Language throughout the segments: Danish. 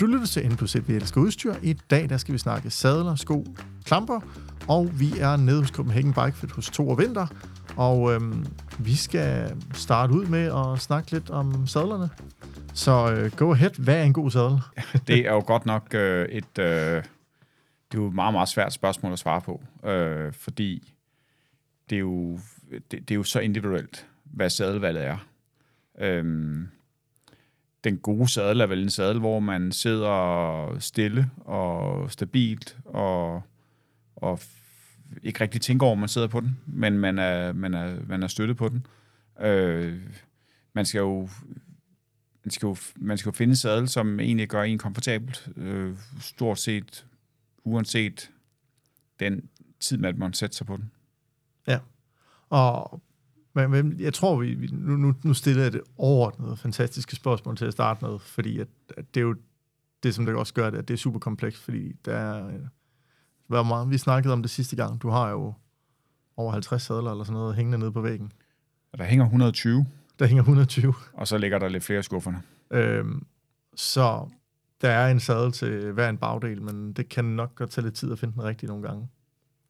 Du lytter til NPC, vi elsker udstyr. I dag der skal vi snakke sadler, sko, klamper, og vi er nede hos Copenhagen Bike Fit hos Thor Vinter. Og øhm, vi skal starte ud med at snakke lidt om sadlerne. Så øh, go ahead, hvad er en god sadel? det er jo godt nok øh, et... Øh, det er jo et meget, meget svært spørgsmål at svare på, øh, fordi det er, jo, det, det er jo så individuelt, hvad sadelvalget er. Øhm, den gode sadel er vel en sadel, hvor man sidder stille og stabilt og, og ikke rigtig tænker over, at man sidder på den, men man er, man er, man er støttet på den. Øh, man skal jo man skal, jo, man skal jo finde en sadel, som egentlig gør en komfortabelt, øh, stort set, uanset den tid, man måtte sætte sig på den. Ja, og men, jeg tror, vi, nu, nu, nu stiller jeg det overordnede fantastiske spørgsmål til at starte med, fordi at, at det er jo det, som det også gør det, at det er super komplekst, fordi der er, hvor meget, vi snakkede om det sidste gang, du har jo over 50 sadler eller sådan noget hængende nede på væggen. Og der hænger 120. Der hænger 120. Og så ligger der lidt flere skufferne. Øhm, så der er en sadel til hver en bagdel, men det kan nok godt tage lidt tid at finde den rigtige nogle gange.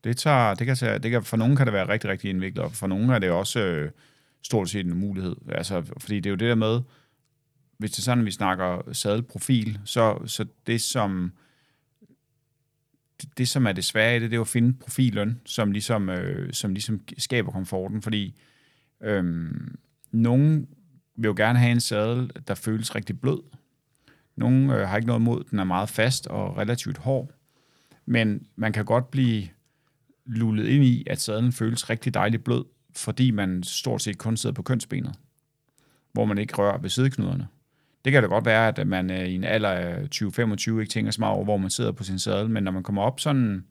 Det, tager, det kan tage, det kan, for nogen kan det være rigtig, rigtig indviklet, og for nogen er det også øh, stort set en mulighed. Altså, fordi det er jo det der med, hvis det er sådan, vi snakker sadelprofil, så, så det som det, det, som er det svære i det, det er at finde profilen, som ligesom, øh, som ligesom skaber komforten, fordi øh, nogen vil jo gerne have en sadel, der føles rigtig blød. Nogle øh, har ikke noget imod, den er meget fast og relativt hård, men man kan godt blive lullet ind i, at sadlen føles rigtig dejligt blød, fordi man stort set kun sidder på kønsbenet, hvor man ikke rører ved sideknuderne. Det kan da godt være, at man øh, i en alder af 20-25 ikke tænker så meget over, hvor man sidder på sin sadel, men når man kommer op sådan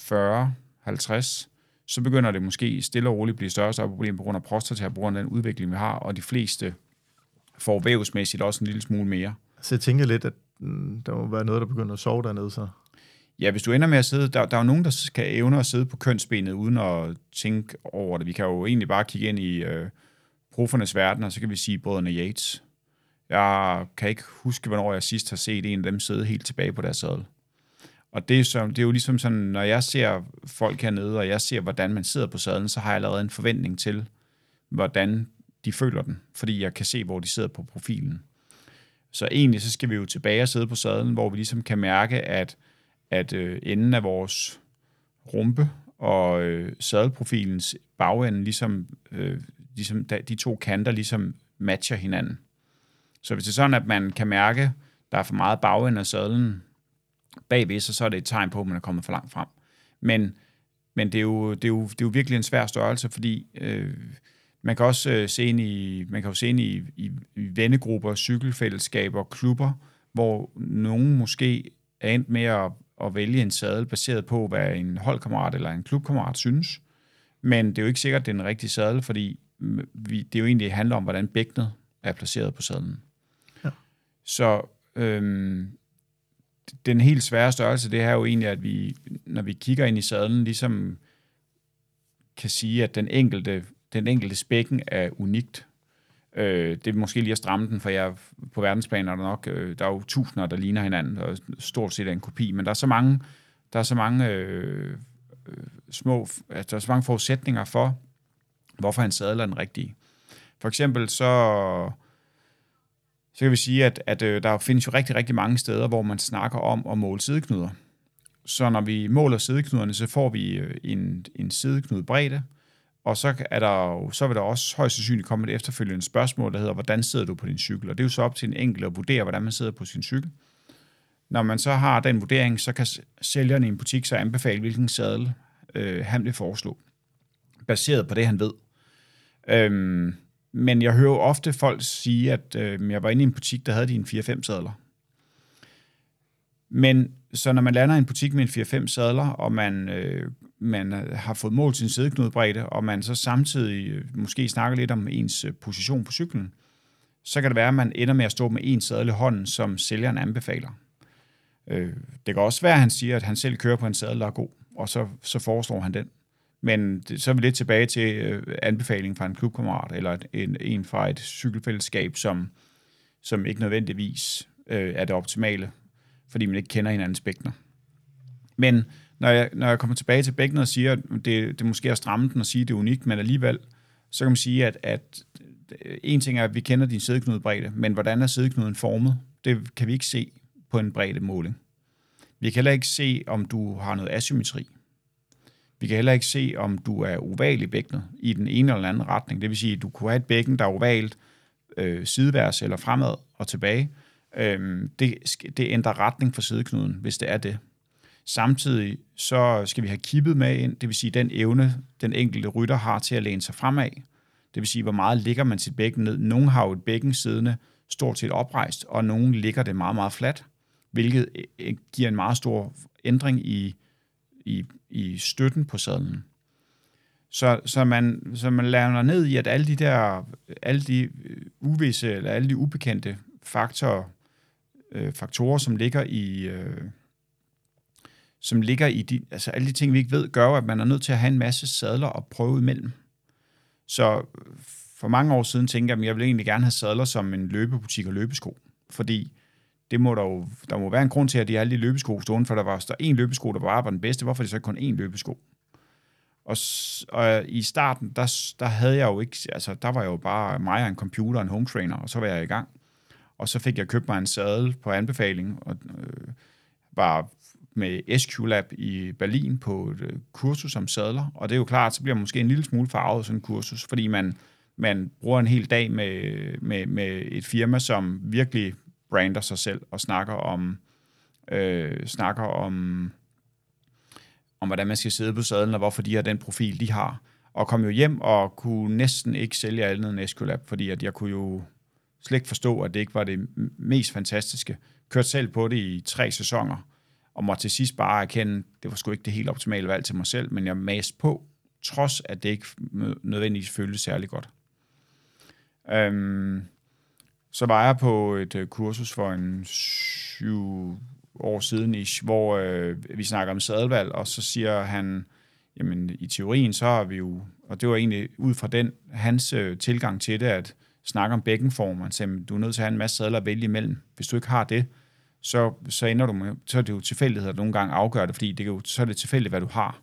40-50, så begynder det måske stille og roligt at blive større og større problem på grund af prostata, på grund af den udvikling, vi har, og de fleste får vævsmæssigt også en lille smule mere. Så jeg tænker lidt, at mm, der må være noget, der begynder at sove dernede så. Ja, hvis du ender med at sidde, der, der er jo nogen, der skal evne at sidde på kønsbenet, uden at tænke over det. Vi kan jo egentlig bare kigge ind i øh, profernes verden, og så kan vi sige brødrene Yates. Jeg kan ikke huske, hvornår jeg sidst har set en af dem sidde helt tilbage på deres sadel. Og det er, så, det er jo ligesom sådan, når jeg ser folk hernede, og jeg ser, hvordan man sidder på sadlen, så har jeg allerede en forventning til, hvordan de føler den, fordi jeg kan se, hvor de sidder på profilen. Så egentlig så skal vi jo tilbage og sidde på sadlen, hvor vi ligesom kan mærke, at at øh, enden af vores rumpe og øh, sadelprofilens bagende, ligesom, øh, ligesom de to kanter ligesom matcher hinanden. Så hvis det er sådan, at man kan mærke, der er for meget bagende af sadlen bagved sig, så er det et tegn på, at man er kommet for langt frem. Men, men det, er jo, det, er jo, det er jo virkelig en svær størrelse, fordi øh, man kan også øh, se ind i, man kan jo se ind i, i, i vennegrupper, cykelfællesskaber, klubber, hvor nogen måske er endt med at at vælge en sadel baseret på, hvad en holdkammerat eller en klubkammerat synes. Men det er jo ikke sikkert, at det er en rigtig sadel, fordi vi, det jo egentlig handler om, hvordan bækkenet er placeret på sadlen. Ja. Så øhm, den helt svære størrelse, det er jo egentlig, at vi, når vi kigger ind i sadlen, ligesom kan sige, at den enkelte, den enkelte spækken er unikt. Øh, det er måske lige at stramme den, for jeg på verdensplan er der nok, øh, der er jo tusinder, der ligner hinanden, og stort set er en kopi, men der er så mange, der er så mange øh, øh, små, altså, der er så mange forudsætninger for, hvorfor han sadler den rigtige. For eksempel så, så kan vi sige, at, at øh, der findes jo rigtig, rigtig mange steder, hvor man snakker om at måle sideknuder. Så når vi måler sideknuderne, så får vi øh, en, en sideknudbredde, bredde, og så, er der, så vil der også højst sandsynligt komme et efterfølgende spørgsmål, der hedder, hvordan sidder du på din cykel? Og det er jo så op til en enkelt at vurdere, hvordan man sidder på sin cykel. Når man så har den vurdering, så kan sælgeren i en butik så anbefale, hvilken sadel øh, han vil foreslå, baseret på det, han ved. Øhm, men jeg hører jo ofte folk sige, at øh, jeg var inde i en butik, der havde de en 4-5 sadler. Men så når man lander i en butik med en 4-5 sadler, og man øh, man øh, har fået målt sin sædeknudebredde, og man så samtidig øh, måske snakker lidt om ens øh, position på cyklen, så kan det være, at man ender med at stå med en sadel i hånden, som sælgeren anbefaler. Det kan også være, at han siger, at han selv kører på en sadel, der er god, og så, så foreslår han den. Men det, så er vi lidt tilbage til anbefaling fra en klubkammerat, eller en, en fra et cykelfællesskab, som, som ikke nødvendigvis øh, er det optimale, fordi man ikke kender hinandens bækkener. Men når jeg, når jeg kommer tilbage til bækkenet og siger, at det, det måske er stramme den og sige, at det er unikt, men alligevel, så kan man sige, at, at øh, en ting er, at vi kender din sædeknudebredde, men hvordan er sædeknuden formet? Det kan vi ikke se på en bredde måling. Vi kan heller ikke se, om du har noget asymmetri. Vi kan heller ikke se, om du er oval i bækkenet i den ene eller anden retning. Det vil sige, at du kunne have et bækken, der er ovalt øh, sideværs eller fremad og tilbage. Øhm, det, det ændrer retning for sideknuden, hvis det er det. Samtidig så skal vi have kippet med ind, det vil sige den evne, den enkelte rytter har til at læne sig fremad. Det vil sige, hvor meget ligger man sit bækken ned. Nogle har jo et bækken siddende stort set oprejst, og nogle ligger det meget, meget fladt, hvilket øh, giver en meget stor ændring i, i, i støtten på sadlen. Så, så, man, så man lander ned i, at alle de der, alle de øh, uvisse, eller alle de ubekendte faktorer, øh, faktorer som ligger i, øh, som ligger i de, altså alle de ting, vi ikke ved, gør at man er nødt til at have en masse sadler og prøve imellem. Så øh, for mange år siden tænkte jeg, at jeg ville egentlig gerne have sadler som en løbebutik og løbesko, fordi det må der jo, der må være en grund til, at de har alle de løbesko stående, for der var der en løbesko, der bare var den bedste. Hvorfor er det så kun én løbesko? Og, og øh, i starten, der, der havde jeg jo ikke, altså der var jeg jo bare mig og en computer og en home trainer, og så var jeg i gang. Og så fik jeg købt mig en sadel på anbefaling, og øh, var med SQ Lab i Berlin på et øh, kursus om sadler, og det er jo klart, så bliver man måske en lille smule farvet sådan en kursus, fordi man, man bruger en hel dag med, med, med et firma, som virkelig brander sig selv og snakker om, øh, snakker om, om, hvordan man skal sidde på sadlen, og hvorfor de har den profil, de har. Og kom jo hjem og kunne næsten ikke sælge andet end Escolab, fordi at jeg kunne jo slet ikke forstå, at det ikke var det mest fantastiske. Kørte selv på det i tre sæsoner, og måtte til sidst bare erkende, det var sgu ikke det helt optimale valg til mig selv, men jeg maste på, trods at det ikke nødvendigvis føltes særlig godt. Øhm, så var jeg på et øh, kursus for en syv år siden, ish, hvor øh, vi snakker om sadelvalg, og så siger han, jamen i teorien, så har vi jo, og det var egentlig ud fra den, hans øh, tilgang til det, at snakke om bækkenformer, han sagde, du er nødt til at have en masse sadler at vælge imellem. Hvis du ikke har det, så, så ender du med, så er det jo tilfældighed, der nogle gange afgør det, fordi det er jo, så er det tilfældigt, hvad du har.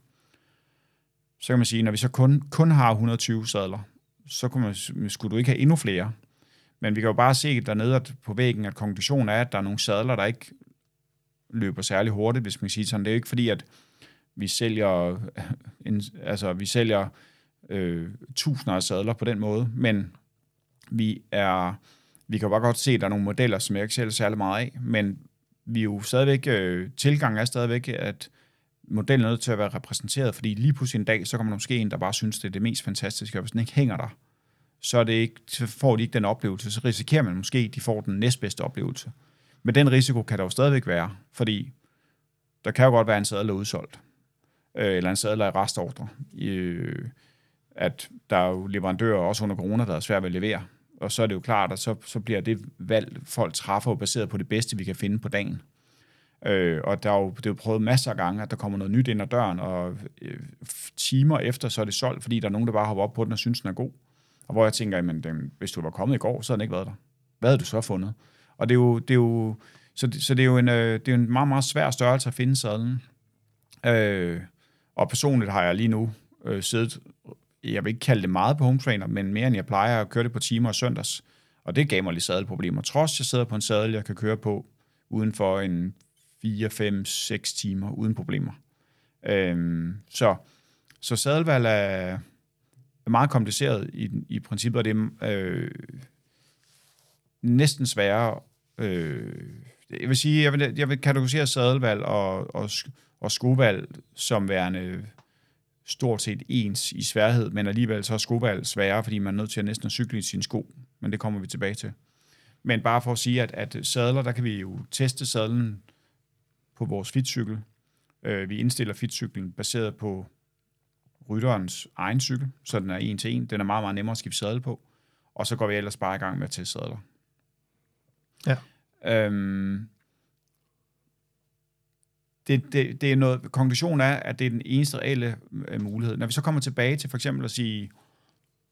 Så kan man sige, når vi så kun, kun har 120 sadler, så kunne man, skulle du ikke have endnu flere. Men vi kan jo bare se dernede at på væggen, at konklusionen er, at der er nogle sadler, der ikke løber særlig hurtigt, hvis man kan sige sådan. Det er jo ikke fordi, at vi sælger, en, altså, vi sælger øh, tusinder af sadler på den måde, men vi er, vi kan jo bare godt se, at der er nogle modeller, som jeg ikke sælger særlig meget af, men vi er jo stadigvæk, øh, tilgangen er stadigvæk, at modellen er nødt til at være repræsenteret, fordi lige pludselig en dag, så kommer der måske en, der bare synes, det er det mest fantastiske, og hvis den ikke hænger der, så, er det ikke, så får de ikke den oplevelse. Så risikerer man måske, at de får den næstbedste oplevelse. Men den risiko kan der jo stadigvæk være, fordi der kan jo godt være en sadler udsolgt, øh, eller en sadler i restordre. Øh, at der er jo leverandører også under corona, der er svært ved at levere. Og så er det jo klart, at så, så bliver det valg, folk træffer jo baseret på det bedste, vi kan finde på dagen. Øh, og der er jo, det er jo prøvet masser af gange, at der kommer noget nyt ind ad døren, og øh, timer efter, så er det solgt, fordi der er nogen, der bare hopper op på den og synes, den er god. Og hvor jeg tænker, jamen, den, hvis du var kommet i går, så havde den ikke været der. Hvad havde du så fundet? Og det er jo, det er jo så, det, så det er jo en, øh, det er en meget, meget svær størrelse at finde sadlen. Øh, og personligt har jeg lige nu øh, siddet, jeg vil ikke kalde det meget på home trainer, men mere end jeg plejer at køre det på timer og søndags. Og det gav mig lidt sadelproblemer. Trods jeg sidder på en sadel, jeg kan køre på uden for en 4, 5, 6 timer uden problemer. Øhm, så, så sadelvalg er, er meget kompliceret i, i princippet, og det er øh, næsten sværere. Øh, jeg vil sige, jeg vil, jeg vil kategorisere sadelvalg og, og, og skovalg som værende stort set ens i sværhed, men alligevel så er skovalg sværere, fordi man er nødt til at næsten cykle i sin sko, men det kommer vi tilbage til. Men bare for at sige, at, at sadler, der kan vi jo teste sadlen på vores fitcykel. Øh, vi indstiller fitcyklen baseret på rytterens egen cykel, så den er en til en. Den er meget, meget nemmere at skifte sadel på. Og så går vi ellers bare i gang med at teste sadler. Ja. Øhm, det, det, det er noget, konklusionen er, at det er den eneste reelle øh, mulighed. Når vi så kommer tilbage til for eksempel at sige,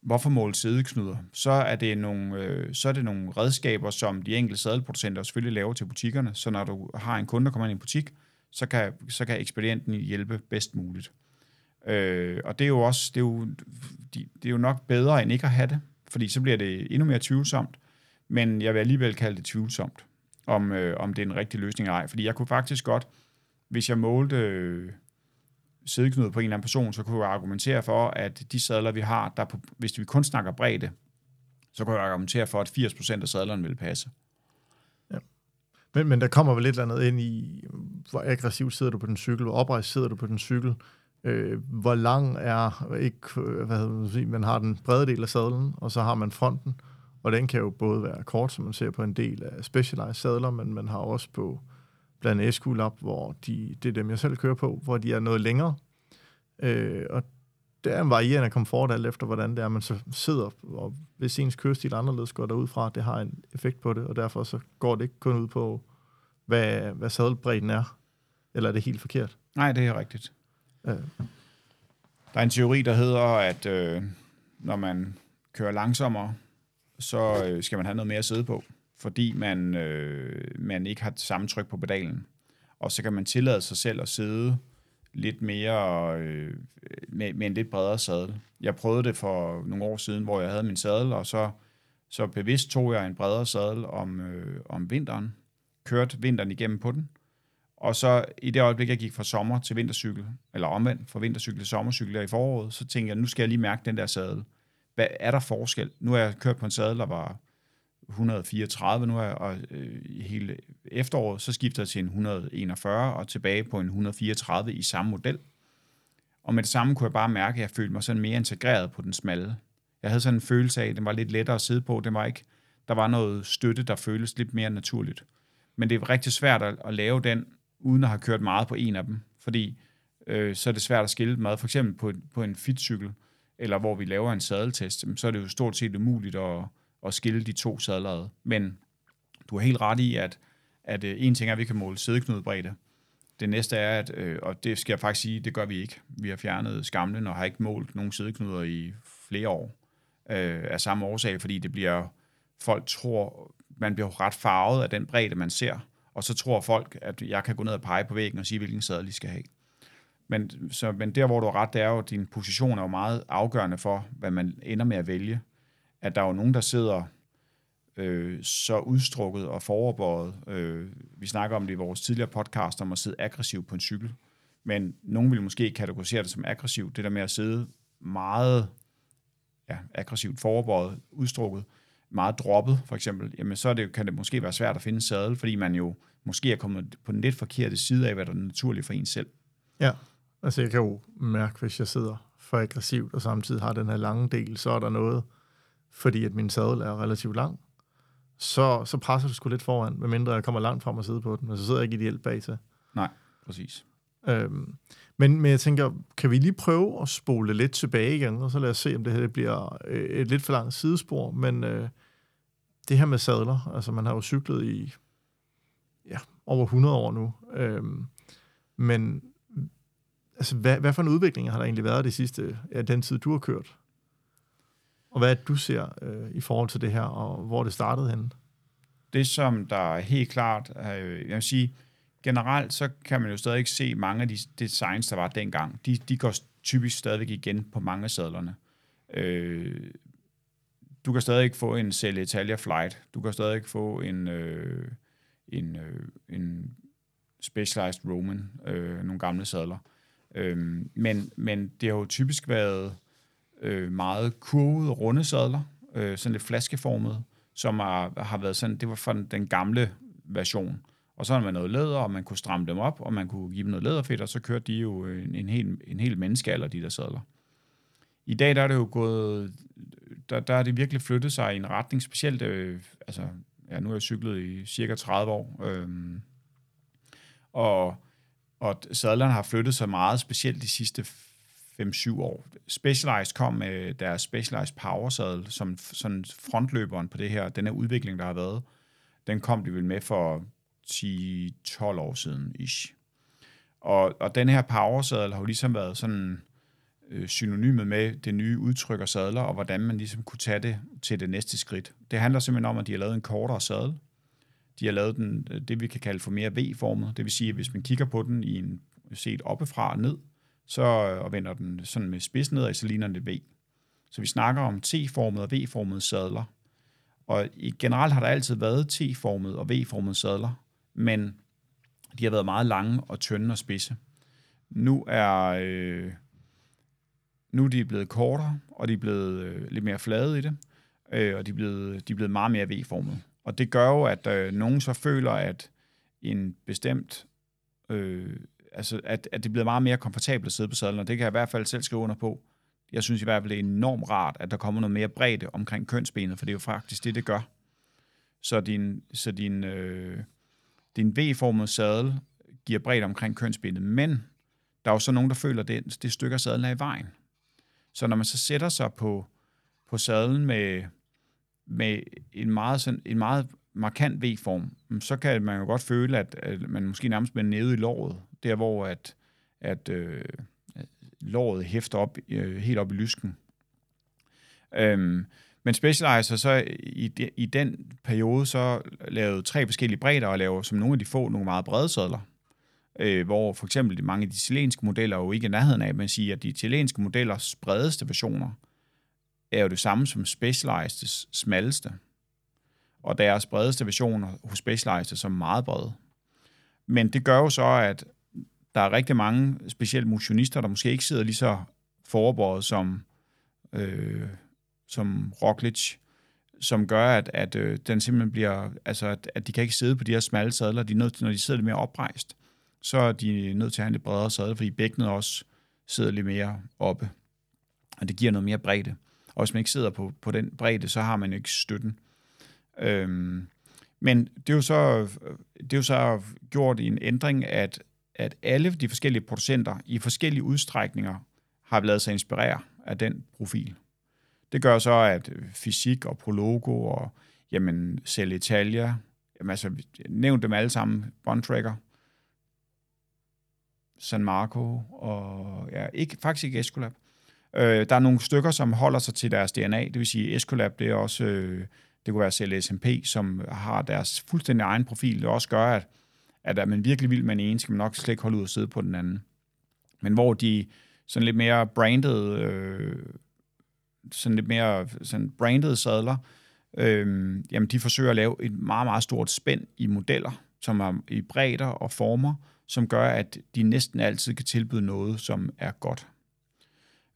Hvorfor måle sædeknuder? Så er, det nogle, øh, så er det nogle redskaber, som de enkelte sadelproducenter selvfølgelig laver til butikkerne, så når du har en kunde, der kommer ind i en butik, så kan, så kan ekspedienten hjælpe bedst muligt. Øh, og det er jo også, det er jo, de, det er jo nok bedre end ikke at have det, fordi så bliver det endnu mere tvivlsomt, men jeg vil alligevel kalde det tvivlsomt, om, øh, om det er en rigtig løsning eller ej, fordi jeg kunne faktisk godt, hvis jeg målte øh, sædeknude på en eller anden person, så kunne jeg argumentere for, at de sadler, vi har, der på, hvis vi kun snakker bredde, så kunne jeg argumentere for, at 80% af sadlerne ville passe. Ja. Men, men der kommer vel lidt eller andet ind i, hvor aggressivt sidder du på den cykel, hvor oprejst sidder du på den cykel, øh, hvor lang er, ikke, hvad hedder man, sige, man har den brede del af sadlen, og så har man fronten, og den kan jo både være kort, som man ser på en del af Specialized sadler, men man har også på blandt andet SQ-Lab, hvor de, det er dem, jeg selv kører på, hvor de er noget længere. Øh, og det er en varierende komfort, alt efter hvordan det er, man så sidder, og hvis ens kørestil anderledes går derud fra, det har en effekt på det, og derfor så går det ikke kun ud på, hvad, hvad sadelbredden er, eller er det helt forkert? Nej, det er rigtigt. Øh. Der er en teori, der hedder, at øh, når man kører langsommere, så øh, skal man have noget mere at sidde på fordi man, øh, man ikke har samme tryk på pedalen. Og så kan man tillade sig selv at sidde lidt mere øh, med, med en lidt bredere sadel. Jeg prøvede det for nogle år siden, hvor jeg havde min sadel, og så, så bevidst tog jeg en bredere sadel om, øh, om vinteren, kørte vinteren igennem på den, og så i det øjeblik, jeg gik fra sommer til vintercykel, eller omvendt, fra vintercykel til sommercykel der i foråret, så tænkte jeg, nu skal jeg lige mærke den der sadel. Hvad er der forskel? Nu har jeg kørt på en sadel, der var 134 nu er, og øh, hele efteråret, så skifter jeg til en 141 og tilbage på en 134 i samme model. Og med det samme kunne jeg bare mærke, at jeg følte mig sådan mere integreret på den smalle. Jeg havde sådan en følelse af, at den var lidt lettere at sidde på. Det var ikke, der var noget støtte, der føltes lidt mere naturligt. Men det er rigtig svært at, at lave den, uden at have kørt meget på en af dem. Fordi øh, så er det svært at skille meget. For eksempel på, på en fitcykel, eller hvor vi laver en sadeltest, så er det jo stort set umuligt at, at skille de to sadler ad. Men du har helt ret i, at, at øh, en ting er, at vi kan måle sædeknudebredde. Det næste er, at, øh, og det skal jeg faktisk sige, det gør vi ikke. Vi har fjernet skamlen og har ikke målt nogen sædeknuder i flere år øh, af samme årsag, fordi det bliver, folk tror, man bliver ret farvet af den bredde, man ser, og så tror folk, at jeg kan gå ned og pege på væggen og sige, hvilken sadel de skal have. Men, så, men der, hvor du har ret, det er jo, at din position er jo meget afgørende for, hvad man ender med at vælge at der er jo nogen, der sidder øh, så udstrukket og foroverbøjet. Øh, vi snakker om det i vores tidligere podcast, om at sidde aggressivt på en cykel. Men nogen vil måske kategorisere det som aggressivt. Det der med at sidde meget ja, aggressivt foroverbøjet, udstrukket, meget droppet for eksempel, jamen så er det, kan det måske være svært at finde sadel, fordi man jo måske er kommet på den lidt forkerte side af, hvad der er naturligt for en selv. Ja, altså jeg kan jo mærke, hvis jeg sidder for aggressivt, og samtidig har den her lange del, så er der noget, fordi at min sadel er relativt lang, så, så presser du sgu lidt foran, medmindre jeg kommer langt frem og sidde på den, men så sidder jeg ikke ideelt bag til. Nej, præcis. Øhm, men, men jeg tænker, kan vi lige prøve at spole lidt tilbage igen, og så lad os se, om det her bliver øh, et lidt for langt sidespor, men øh, det her med sadler, altså man har jo cyklet i ja, over 100 år nu, øhm, men altså, hvad, hvad for en udvikling har der egentlig været det sidste, ja, den tid, du har kørt? Og hvad du ser øh, i forhold til det her, og hvor det startede henne? Det, som der er helt klart, øh, jeg vil sige, generelt så kan man jo stadig ikke se mange af de designs, der var dengang. De, de går typisk stadigvæk igen på mange af sadlerne. Øh, du kan stadig ikke få en Celle Italia Flight. Du kan stadig ikke få en, øh, en, øh, en Specialized Roman, øh, nogle gamle sadler. Øh, men, men det har jo typisk været øh, meget kurvede, runde sadler, øh, sådan lidt flaskeformet, som er, har været sådan, det var fra den, den gamle version. Og så har man noget læder, og man kunne stramme dem op, og man kunne give dem noget læderfedt, og så kørte de jo øh, en, en, hel, en hel menneskealder, de der sadler. I dag der er det jo gået, der, der er det virkelig flyttet sig i en retning, specielt, øh, altså, ja, nu har jeg cyklet i cirka 30 år, øh, og, og sadlerne har flyttet sig meget, specielt de sidste 5-7 år. Specialized kom med deres Specialized Power Saddle, som sådan frontløberen på det her, den her udvikling, der har været. Den kom de vel med for 10-12 år siden, ish. Og, og den her Power Saddle har jo ligesom været sådan øh, synonymet med det nye udtryk og sadler, og hvordan man ligesom kunne tage det til det næste skridt. Det handler simpelthen om, at de har lavet en kortere sadel. De har lavet den, øh, det vi kan kalde for mere V-formet. Det vil sige, at hvis man kigger på den i en set oppefra og ned, så øh, og vender den sådan med spids nedad, så ligner det V. Så vi snakker om T-formede og V-formede sadler. Og i generelt har der altid været T-formede og V-formede sadler, men de har været meget lange og tynde og spidse. Nu er, øh, nu er de blevet kortere, og de er blevet øh, lidt mere flade i det, øh, og de er, blevet, de er blevet meget mere V-formede. Og det gør jo, at øh, nogen så føler, at en bestemt, øh, altså at, at det bliver meget mere komfortabelt at sidde på sadlen, og det kan jeg i hvert fald selv skrive under på. Jeg synes i hvert fald, det er enormt rart, at der kommer noget mere bredde omkring kønsbenet, for det er jo faktisk det, det gør. Så din, så din, øh, din V-formede sadel giver bredde omkring kønsbenet, men der er jo så nogen, der føler, at det, det stykke af sadlen er i vejen. Så når man så sætter sig på, på sadlen med, med en meget, sådan, en meget markant V-form, så kan man jo godt føle, at, at man måske nærmest bliver nede i låret, der hvor at, at øh, låret hæfter op, øh, helt op i lysken. Øhm, men Specializer så i, de, i den periode så lavede tre forskellige bredder og laver som nogle af de få nogle meget brede sadler. Øh, hvor for eksempel de mange af de chilenske modeller jo ikke er nærheden af, men siger, at de chilenske modellers bredeste versioner er jo det samme som Specializeds smalleste. Og deres bredeste versioner hos Specialized så meget brede. Men det gør jo så, at der er rigtig mange, specielt motionister, der måske ikke sidder lige så forberedt som, øh, som Roglic, som gør, at, at øh, den simpelthen bliver, altså at, at de kan ikke sidde på de her smalle sadler, de er nødt til, når de sidder lidt mere oprejst, så er de nødt til at have en lidt bredere sadel, fordi bækkenet også sidder lidt mere oppe, og det giver noget mere bredde. Og hvis man ikke sidder på, på den bredde, så har man ikke støtten. Øhm, men det er, jo så, det er jo så gjort i en ændring, at, at alle de forskellige producenter i forskellige udstrækninger har lavet sig inspirere af den profil. Det gør så, at øh, fysik og Prologo og jamen, Cell Italia, jamen altså, nævn dem alle sammen, Bontracker, San Marco og ja, ikke, faktisk ikke Escolab. Øh, der er nogle stykker, som holder sig til deres DNA, det vil sige Escolab, det er også, øh, det kunne være CLSMP, som har deres fuldstændig egen profil, det også gør, at, at er man virkelig vild med en ene, skal man nok slet ikke holde ud og sidde på den anden. Men hvor de sådan lidt mere branded, øh, sådan lidt mere sådan branded sadler, øh, jamen de forsøger at lave et meget, meget stort spænd i modeller, som er i bredder og former, som gør, at de næsten altid kan tilbyde noget, som er godt.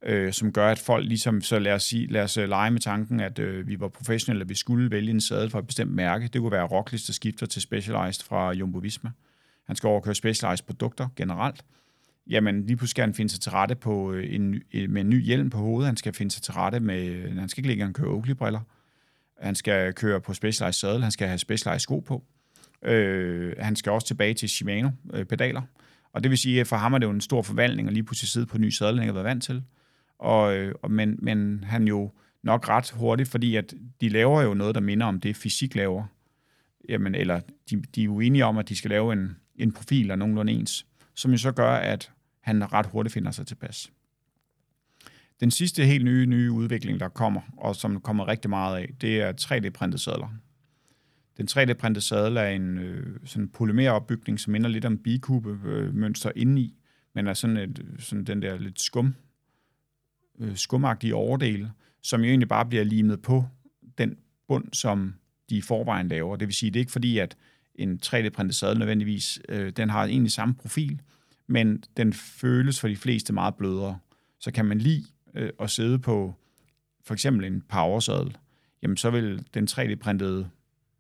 Øh, som gør, at folk ligesom, så lad os, sige, lad os øh, lege med tanken, at øh, vi var professionelle, og vi skulle vælge en sadel fra et bestemt mærke. Det kunne være Rocklist, der skifter til Specialized fra Jumbo Visma. Han skal overkøre Specialized produkter generelt. Jamen, lige pludselig skal han finde sig til rette på øh, en, øh, med en ny hjelm på hovedet. Han skal finde sig til rette med, han skal ikke længere køre Oakley-briller. Han skal køre på Specialized sadel. Han skal have Specialized sko på. Øh, han skal også tilbage til Shimano-pedaler. Øh, og det vil sige, at for ham er det jo en stor forvandling at lige pludselig sidde på en ny sadel, han ikke har været vant til. Og, øh, og, men, men han jo nok ret hurtigt, fordi at de laver jo noget, der minder om det, fysik laver. Jamen, eller de, de er uenige enige om, at de skal lave en, en profil, der er nogenlunde ens, som jo så gør, at han ret hurtigt finder sig tilpas. Den sidste helt nye, nye udvikling, der kommer, og som kommer rigtig meget af, det er 3D-printede sadler. Den 3D-printede sadel er en øh, sådan polymeropbygning, som minder lidt om bikube-mønster indeni, men er sådan, et, sådan den der lidt skum, øh, skumagtige overdel, som jo egentlig bare bliver limet på den bund, som de i forvejen laver. Det vil sige, det er ikke fordi, at en 3D-printet sadel nødvendigvis, øh, den har egentlig samme profil, men den føles for de fleste meget blødere. Så kan man lide øh, at sidde på for eksempel en powersadel, jamen så vil den 3D-printede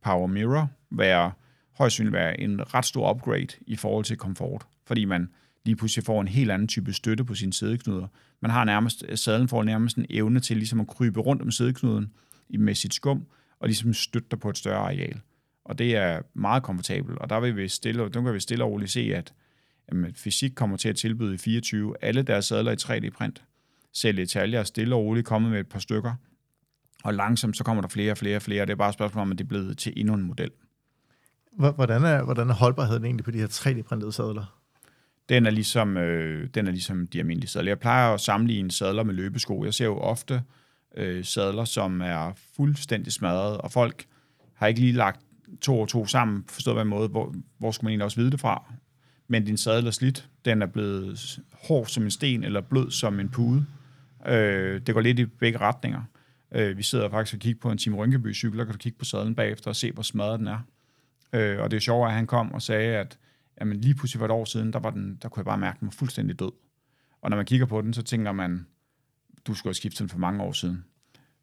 Power Mirror være højst sandsynligt være en ret stor upgrade i forhold til komfort, fordi man lige pludselig får en helt anden type støtte på sine sædeknuder. Man har nærmest, sadlen får nærmest en evne til ligesom at krybe rundt om sædeknuden med sit skum, og ligesom støtte dig på et større areal. Og det er meget komfortabelt, og der vil vi stille, der kan vi stille og roligt se, at jamen, fysik kommer til at tilbyde i 24 alle deres sadler i 3D-print. Selv Italia er stille og roligt kommet med et par stykker, og langsomt så kommer der flere og flere og flere, og det er bare et spørgsmål om, at det er blevet til endnu en model. Hvordan er, hvordan er holdbarheden egentlig på de her 3D-printede sadler? Den er ligesom, øh, den er ligesom de almindelige sadler. Jeg plejer at sammenligne sadler med løbesko. Jeg ser jo ofte øh, sadler, som er fuldstændig smadret, og folk har ikke lige lagt to og to sammen, forstået på en måde, hvor, hvor skulle man egentlig også vide det fra? Men din sadel er slidt, den er blevet hård som en sten, eller blød som en pude. Øh, det går lidt i begge retninger. Øh, vi sidder faktisk og kigger på en Tim Rynkeby cykel, og kan du kigge på sadlen bagefter og se, hvor smadret den er. Øh, og det er sjovt, at han kom og sagde, at jamen, lige pludselig for et år siden, der, var den, der kunne jeg bare mærke, at den var fuldstændig død. Og når man kigger på den, så tænker man, du skulle have skiftet den for mange år siden.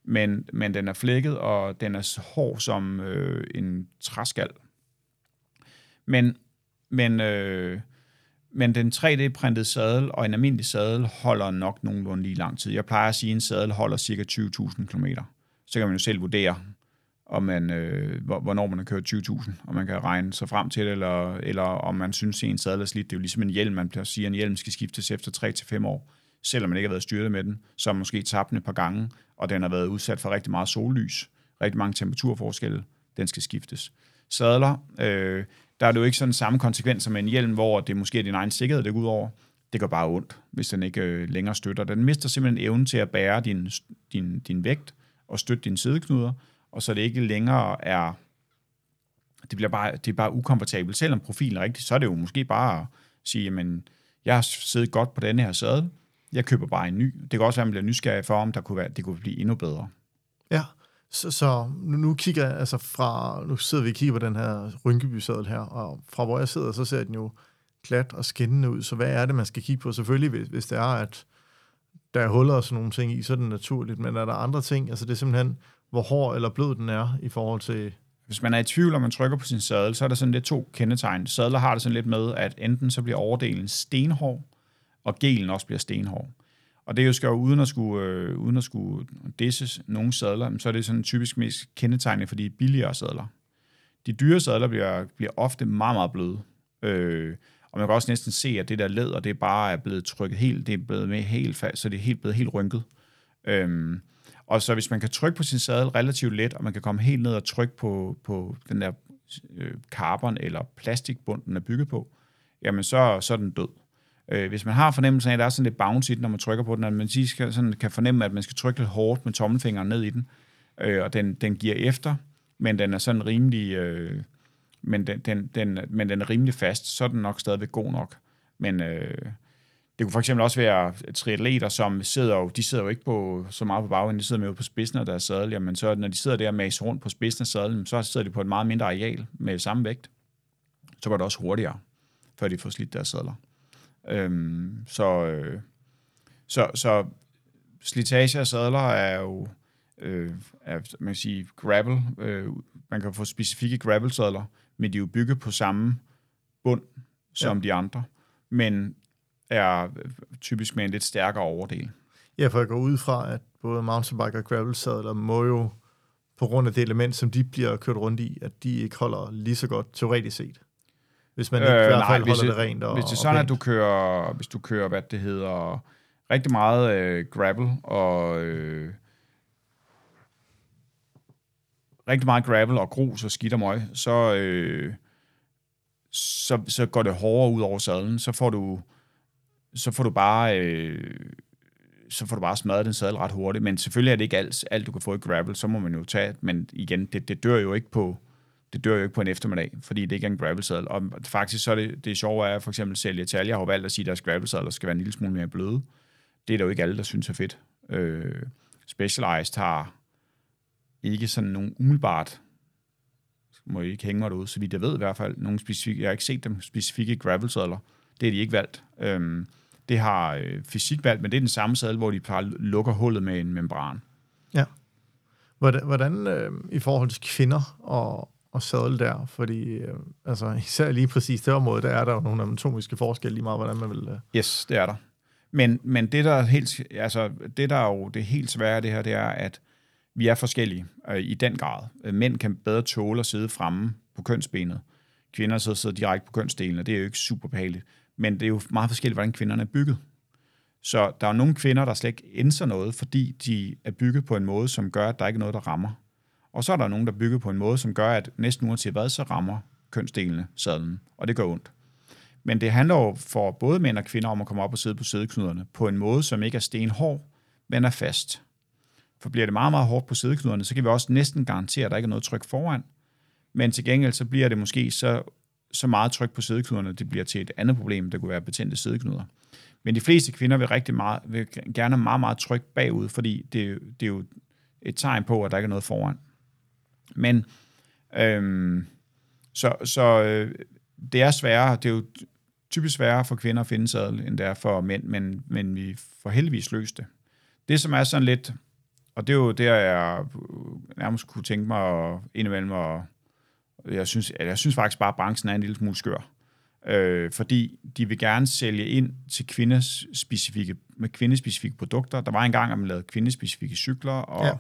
Men, men den er flækket, og den er hård som øh, en træskal. Men, men, øh, men den 3D-printede sadel og en almindelig sadel holder nok nogenlunde lige lang tid. Jeg plejer at sige, at en sadel holder cirka 20.000 km. Så kan man jo selv vurdere, om man, øh, hvornår man har kørt 20.000, og man kan regne sig frem til det, eller, eller om man synes, at en sadel er slidt. Det er jo ligesom en hjelm, man plejer at sige en hjelm skal skiftes efter 3-5 år, selvom man ikke har været styret med den, så har man måske tabt den et par gange, og den har været udsat for rigtig meget sollys, rigtig mange temperaturforskelle, den skal skiftes. Sadler, øh, der er det jo ikke sådan samme konsekvens som en hjelm, hvor det måske er din egen sikkerhed, det går ud over. Det går bare ondt, hvis den ikke øh, længere støtter. Den mister simpelthen evnen til at bære din, din, din vægt og støtte dine sideknuder, og så det ikke længere er, det bliver bare, det er bare ukomfortabelt. Selvom profilen er rigtig, så er det jo måske bare at sige, jamen, jeg har siddet godt på denne her sadel, jeg køber bare en ny. Det kan også være, at man bliver nysgerrig for, om der kunne være, det kunne blive endnu bedre. Ja, så, så nu, nu kigger jeg, altså fra, nu sidder vi og kigger på den her rynkeby her, og fra hvor jeg sidder, så ser den jo glat og skinnende ud. Så hvad er det, man skal kigge på? Selvfølgelig, hvis, hvis det er, at der er huller og sådan nogle ting i, så er det naturligt, men er der andre ting? Altså det er simpelthen, hvor hård eller blød den er i forhold til... Hvis man er i tvivl, om man trykker på sin sadel, så er der sådan lidt to kendetegn. Sadler har det sådan lidt med, at enten så bliver overdelen stenhård, og gelen også bliver stenhård. Og det er jo skal jo uden at skulle, øh, uden at skulle disses nogle sadler, så er det sådan typisk mest kendetegnende for de billigere sadler. De dyre sadler bliver, bliver ofte meget, meget bløde. Øh, og man kan også næsten se, at det der læder, det er bare er blevet trykket helt, det er blevet med helt fast, så det er helt blevet helt rynket. Øhm, og så hvis man kan trykke på sin sadel relativt let, og man kan komme helt ned og trykke på, på den der øh, carbon eller plastikbund, den er bygget på, jamen så, så er den død. Øh, hvis man har fornemmelsen af, at der er sådan lidt bounce i den, når man trykker på den, at man skal, sådan, kan fornemme, at man skal trykke lidt hårdt med tommelfingeren ned i den, øh, og den, den giver efter, men den er sådan rimelig, øh, men, den, den, den, men den er rimelig fast, så er den nok stadigvæk god nok. Men øh, det kunne for eksempel også være triatleter, som sidder jo, de sidder jo ikke på, så meget på bagenden, de sidder med på spidsen af deres sadel, jamen så når de sidder der med rundt på spidsen af sadlen, så sidder de på et meget mindre areal med samme vægt. Så går det også hurtigere, før de får slidt deres sadler. Øhm, så, øh, så, så slitage af sadler er jo øh, er, man kan sige, gravel. Øh, man kan få specifikke gravel-sadler, men de er jo bygget på samme bund som ja. de andre, men er typisk med en lidt stærkere overdel. Ja, for jeg går ud fra, at både mountainbike og gravel-sadler må jo, på grund af det element, som de bliver kørt rundt i, at de ikke holder lige så godt teoretisk set. Hvis man ikke øh, i hvert fald nej, holder det rent og Hvis det er sådan, at du kører, hvis du kører, hvad det hedder, rigtig meget øh, gravel og øh, rigtig meget gravel og grus og skidt og møg, så, øh, så, så går det hårdere ud over sadlen. Så får du, så får du bare... Øh, så får du bare smadret den sadel ret hurtigt. Men selvfølgelig er det ikke alt, alt du kan få i gravel, så må man jo tage, men igen, det, det dør jo ikke på, det dør jo ikke på en eftermiddag, fordi det ikke er en gravel Og faktisk så er det, det sjove er, at for eksempel Celia Italia har valgt at sige, at deres gravel skal være en lille smule mere bløde. Det er der jo ikke alle, der synes er fedt. Øh, Specialized har ikke sådan nogen umiddelbart, må I ikke hænge mig derude, så vidt jeg ved i hvert fald, nogle specifikke, jeg har ikke set dem specifikke gravel -sadler. Det er de ikke valgt. Øh, det har øh, fysik valgt, men det er den samme sadel, hvor de bare lukker hullet med en membran. Ja. Hvordan, hvordan øh, i forhold til kvinder og, og sadle der, fordi øh, altså, især lige præcis det område, der er der jo nogle anatomiske forskelle lige meget, hvordan man vil... Øh. Yes, det er der. Men, men det, der er helt, altså, det, der er jo det helt svære det her, det er, at vi er forskellige øh, i den grad. Øh, mænd kan bedre tåle at sidde fremme på kønsbenet. Kvinder så sidder direkte på kønsdelen, og det er jo ikke super behageligt. Men det er jo meget forskelligt, hvordan kvinderne er bygget. Så der er nogle kvinder, der slet ikke ændrer noget, fordi de er bygget på en måde, som gør, at der ikke er noget, der rammer. Og så er der nogen, der bygget på en måde, som gør, at næsten uanset hvad, så rammer kønsdelene sadlen, og det gør ondt. Men det handler jo for både mænd og kvinder om at komme op og sidde på sædeknuderne på en måde, som ikke er stenhård, men er fast. For bliver det meget, meget hårdt på sædeknuderne, så kan vi også næsten garantere, at der ikke er noget tryk foran. Men til gengæld, så bliver det måske så, så meget tryk på sædeknuderne, det bliver til et andet problem, der kunne være betændte sædeknuder. Men de fleste kvinder vil, rigtig meget, vil gerne have meget, meget tryk bagud, fordi det, det er jo et tegn på, at der ikke er noget foran. Men øhm, så, så øh, det er sværere, det er jo typisk sværere for kvinder at finde sadel, end det er for mænd, men, men vi får heldigvis løst det. Det, som er sådan lidt, og det er jo der, jeg nærmest kunne tænke mig at, indimellem, og jeg synes, jeg synes faktisk bare, at branchen er en lille smule skør. Øh, fordi de vil gerne sælge ind til kvinders specifikke, med kvindespecifikke produkter. Der var engang, at man lavede kvindespecifikke cykler, og ja.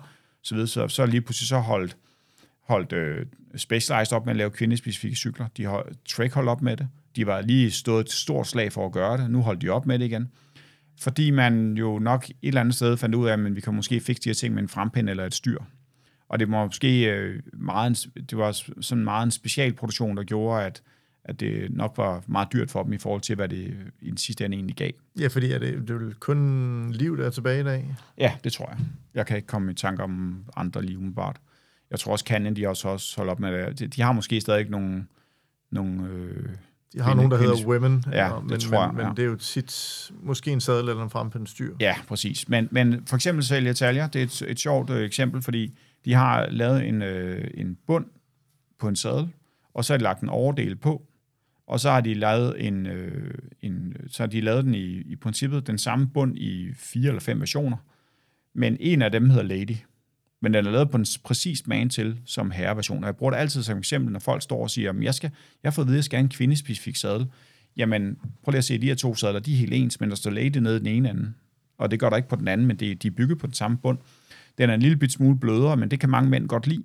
så videre. Så, så lige pludselig så holdt, holdt øh, Specialized op med at lave kvindespecifikke cykler. De holdt, Trek holdt op med det. De var lige stået et stort slag for at gøre det. Nu holdt de op med det igen. Fordi man jo nok et eller andet sted fandt ud af, at vi kan måske fikse de her ting med en frempinde eller et styr. Og det var måske øh, meget, det var sådan meget en specialproduktion, der gjorde, at, at det nok var meget dyrt for dem i forhold til, hvad det i den sidste ende egentlig gav. Ja, fordi er det, det er kun liv, der er tilbage i dag? Ja, det tror jeg. Jeg kan ikke komme i tanke om andre liv umiddelbart. Jeg tror også, Canon, de også, også holder op med det. De har måske stadig nogle... nogle øh, de har nogen, der hedder Women, ja, det men, tror jeg, men, ja. men det er jo tit måske en sadel eller en frempændt styr. Ja, præcis. Men, men for eksempel Celia Talia, det er et, et sjovt øh, eksempel, fordi de har lavet en, øh, en bund på en sadel, og så har de lagt en overdel på, og så har de lavet en, øh, en så har de lavet den i, i princippet den samme bund i fire eller fem versioner, men en af dem hedder Lady men den er lavet på en præcis man til som herreversion. Og jeg bruger det altid som eksempel, når folk står og siger, at jeg, skal, jeg har fået at vide, at jeg skal have en kvindespecifik sadel. Jamen, prøv lige at se, de her to sadler, de er helt ens, men der står lady nede i den ene anden. Og det gør der ikke på den anden, men det, de er bygget på den samme bund. Den er en lille bit smule blødere, men det kan mange mænd godt lide.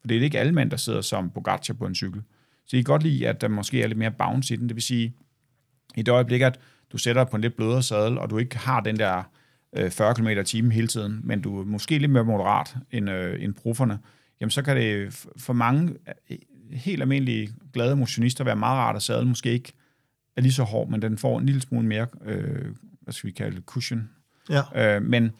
For det er ikke alle mænd, der sidder som Bogaccia på en cykel. Så de kan godt lide, at der måske er lidt mere bounce i den. Det vil sige, i det øjeblik, at du sætter på en lidt blødere sadel, og du ikke har den der 40 km i timen hele tiden, men du er måske lidt mere moderat end, øh, end profferne, jamen så kan det for mange øh, helt almindelige glade motionister være meget rart at sadle, måske ikke er lige så hård, men den får en lille smule mere, øh, hvad skal vi kalde det, cushion. Ja. Øh, men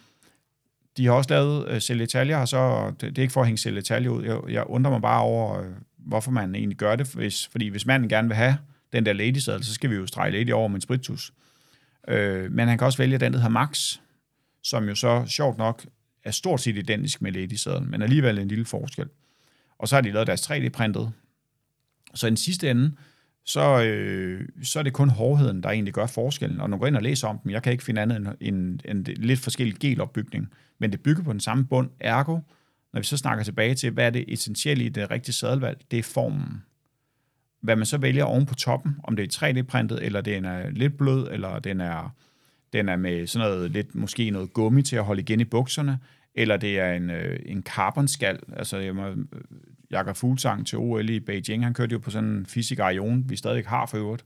de har også lavet, uh, Italia har så, det, det er ikke for at hænge Celle Italia ud, jeg, jeg undrer mig bare over, øh, hvorfor man egentlig gør det, hvis, fordi hvis manden gerne vil have den der lady så skal vi jo strege lady over med en spritus. Øh, men han kan også vælge den, der hedder Max, som jo så sjovt nok er stort set identisk med lady men alligevel en lille forskel. Og så har de lavet deres 3D-printet. Så i den sidste ende, så, øh, så er det kun hårdheden, der egentlig gør forskellen. Og når man går ind og læser om dem, jeg kan ikke finde andet end en, en, en lidt forskellig gelopbygning, men det bygger på den samme bund. Ergo, når vi så snakker tilbage til, hvad er det essentielle i det rigtige sadelvalg, det er formen. Hvad man så vælger oven på toppen, om det er 3D-printet, eller den er øh, lidt blød, eller den er den er med sådan noget lidt, måske noget gummi til at holde igen i bukserne, eller det er en, øh, en carbonskal. Altså, jeg må, Jakob Fuglsang til OL i Beijing, han kørte jo på sådan en fysik Arion, vi stadig har for øvrigt.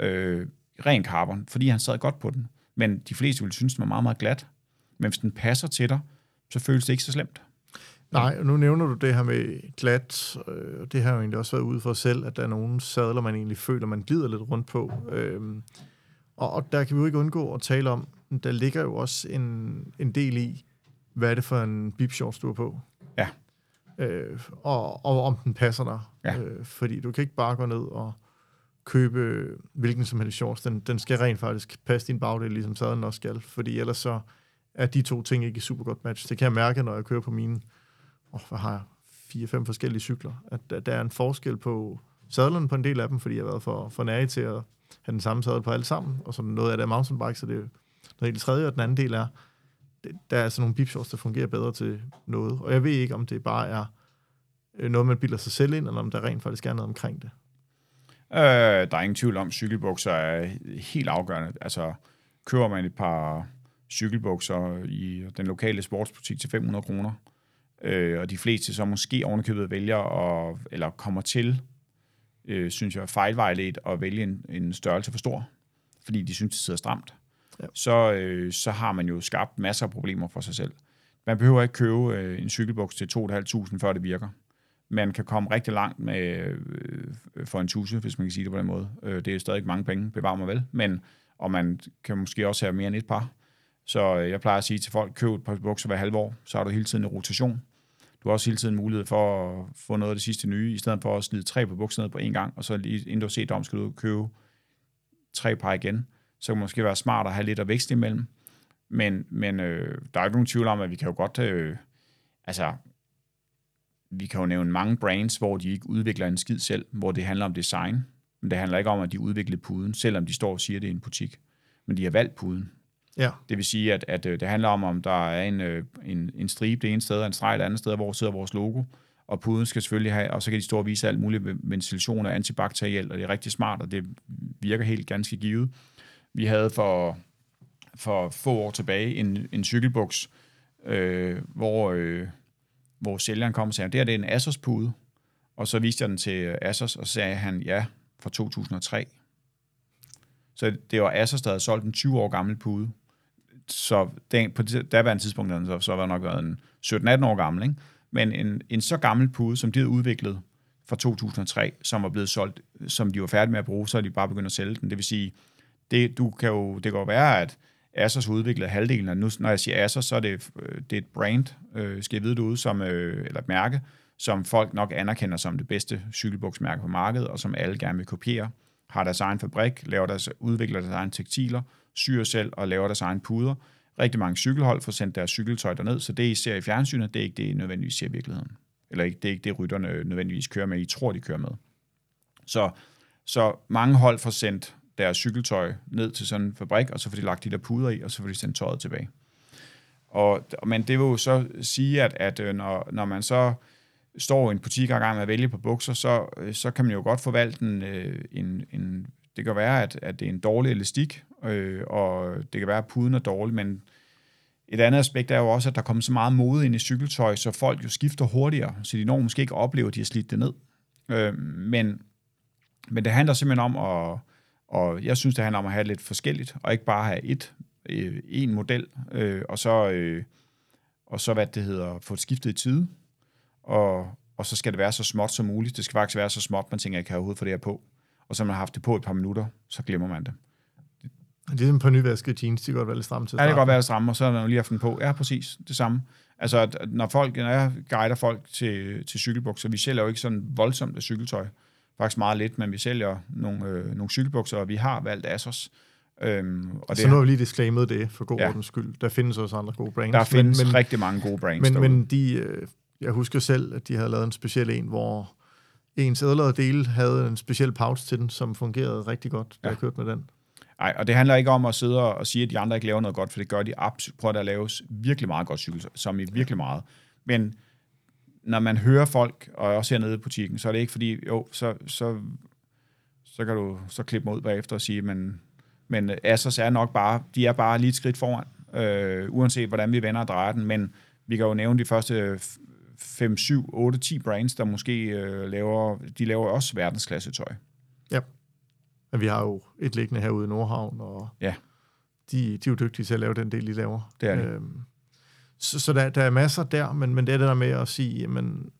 Øh, ren carbon, fordi han sad godt på den. Men de fleste ville synes, den var meget, meget glat. Men hvis den passer til dig, så føles det ikke så slemt. Nej, nu nævner du det her med glat, øh, det har jo egentlig også været ude for selv, at der er nogle sadler, man egentlig føler, man glider lidt rundt på. Øh, og, og der kan vi jo ikke undgå at tale om, der ligger jo også en, en del i, hvad er det for en bipshorts, du er på. Ja. Øh, og, og om den passer dig. Ja. Øh, fordi du kan ikke bare gå ned og købe hvilken som helst shorts. Den, den skal rent faktisk passe din bagdel, ligesom sadlen også skal. Fordi ellers så er de to ting ikke super godt match. Det kan jeg mærke, når jeg kører på mine, oh, hvad har jeg, fire-fem forskellige cykler, at der, der er en forskel på sadlerne på en del af dem, fordi jeg har været for, for nære til at have den samme sadel på alle sammen, og så noget af det er mountainbike, så det er noget helt tredje, og den anden del er, der er sådan nogle bipshorts, der fungerer bedre til noget. Og jeg ved ikke, om det bare er øh, noget, man bilder sig selv ind, eller om der rent faktisk er noget omkring det. Øh, der er ingen tvivl om, at cykelbukser er helt afgørende. Altså, køber man et par cykelbukser i den lokale sportsbutik til 500 kroner, øh, og de fleste så måske ovenikøbet vælger, at, eller kommer til øh, synes jeg, fejlvejledt at vælge en, en størrelse for stor, fordi de synes, det sidder stramt, ja. så, øh, så har man jo skabt masser af problemer for sig selv. Man behøver ikke købe øh, en cykelbuks til 2.500, før det virker. man kan komme rigtig langt med øh, for en tusse, hvis man kan sige det på den måde. Øh, det er stadig mange penge, bevar mig vel, men og man kan måske også have mere end et par. Så øh, jeg plejer at sige til folk, køb et par bukser hver halve år, så har du hele tiden en rotation. Du har også hele tiden mulighed for at få noget af det sidste nye, i stedet for at slide tre på bukserne på en gang, og så lige inden du har set om, skal du købe tre par igen. Så kan det måske være smart at have lidt af vækst imellem. Men, men øh, der er ikke nogen tvivl om, at vi kan jo godt... Øh, altså, vi kan jo nævne mange brands, hvor de ikke udvikler en skid selv, hvor det handler om design. Men det handler ikke om, at de udvikler puden, selvom de står og siger, at det er en butik. Men de har valgt puden. Ja. Det vil sige, at, at øh, det handler om, om der er en, øh, en, en stribe det ene sted, og en streg det andet sted, hvor sidder vores logo. Og puden skal selvfølgelig have, og så kan de stå og vise alt muligt ventilation og antibakteriel, og det er rigtig smart, og det virker helt ganske givet. Vi havde for, for få år tilbage en, en cykelbuks, øh, hvor, øh, hvor sælgeren kom og sagde, det her det er en Asos-pude. Og så viste jeg den til øh, Asos, og så sagde han, ja, fra 2003. Så det var Asos, der havde solgt en 20 år gammel pude. Så den, på det daværende tidspunkt, så, så var nok været en 17-18 år gammel. Ikke? Men en, en så gammel pude, som de havde udviklet fra 2003, som var blevet solgt, som de var færdige med at bruge, så er de bare begyndt at sælge den. Det vil sige, det, du kan jo, det kan jo være, at Asos har udviklet halvdelen af, nu, når jeg siger Asos, så er det, øh, det er et brand, øh, skal jeg vide det ud, som, øh, eller et mærke, som folk nok anerkender som det bedste cykelbuksmærke på markedet, og som alle gerne vil kopiere, har deres egen fabrik, laver deres, udvikler deres egen tekstiler, syr selv og laver deres egen puder. Rigtig mange cykelhold får sendt deres cykeltøj derned, så det, I ser i fjernsynet, det er ikke det, I nødvendigvis ser i virkeligheden. Eller ikke, det er ikke det, rytterne nødvendigvis kører med, I tror, de kører med. Så, så mange hold får sendt deres cykeltøj ned til sådan en fabrik, og så får de lagt de der puder i, og så får de sendt tøjet tilbage. Og, men det vil jo så sige, at, at øh, når, når man så står i en butik og er gang med at vælge på bukser, så, øh, så kan man jo godt forvalte en, øh, en, en det kan være, at, at det er en dårlig elastik, øh, og det kan være, at puden er dårlig, men et andet aspekt er jo også, at der kommer så meget mode ind i cykeltøj, så folk jo skifter hurtigere, så de når måske ikke oplever, at de har slidt det ned. Øh, men, men det handler simpelthen om at, og jeg synes, det handler om at have lidt forskelligt, og ikke bare have et, øh, en model, øh, og så, øh, og så hvad det hedder, få det skiftet i tide, og, og så skal det være så småt som muligt. Det skal faktisk være så småt, man tænker, jeg kan overhovedet få det her på. Og så man har haft det på et par minutter, så glemmer man det. Det er som på nyvaskede jeans, de kan godt være lidt stramme til Ja, det kan godt være stramme, og så er der lige haft den på. Ja, præcis, det samme. Altså, at når, folk, når jeg guider folk til, til cykelbukser, vi sælger jo ikke sådan voldsomt af cykeltøj. Faktisk meget lidt, men vi sælger nogle, øh, nogle cykelbukser, og vi har valgt Asos. Øhm, og så det, nu har vi lige disclaimet det, for god ja. ordens skyld. Der findes også andre gode brands. Der findes men, men, rigtig mange gode brands Men, derude. men de, øh, jeg husker selv, at de havde lavet en speciel en, hvor ens ædlere del havde en speciel pouch til den, som fungerede rigtig godt, da ja. jeg kørte med den. Nej, og det handler ikke om at sidde og sige, at de andre ikke laver noget godt, for det gør de absolut. Prøv at laves virkelig meget godt cykel, som i virkelig meget. Men når man hører folk, og også hernede i butikken, så er det ikke fordi, jo, så, så, så kan du så klippe mig ud bagefter og sige, men, men Asos er nok bare, de er bare lige et skridt foran, øh, uanset hvordan vi vender og drejer den, men vi kan jo nævne de første 5, 7, 8, 10 brands, der måske øh, laver, de laver også verdensklasse tøj. Ja. Men vi har jo et liggende herude i Nordhavn, og ja. de, de er jo dygtige til at lave den del, de laver. Det er det. Øhm, så så der, der er masser der, men, men det er det der med at sige, jamen,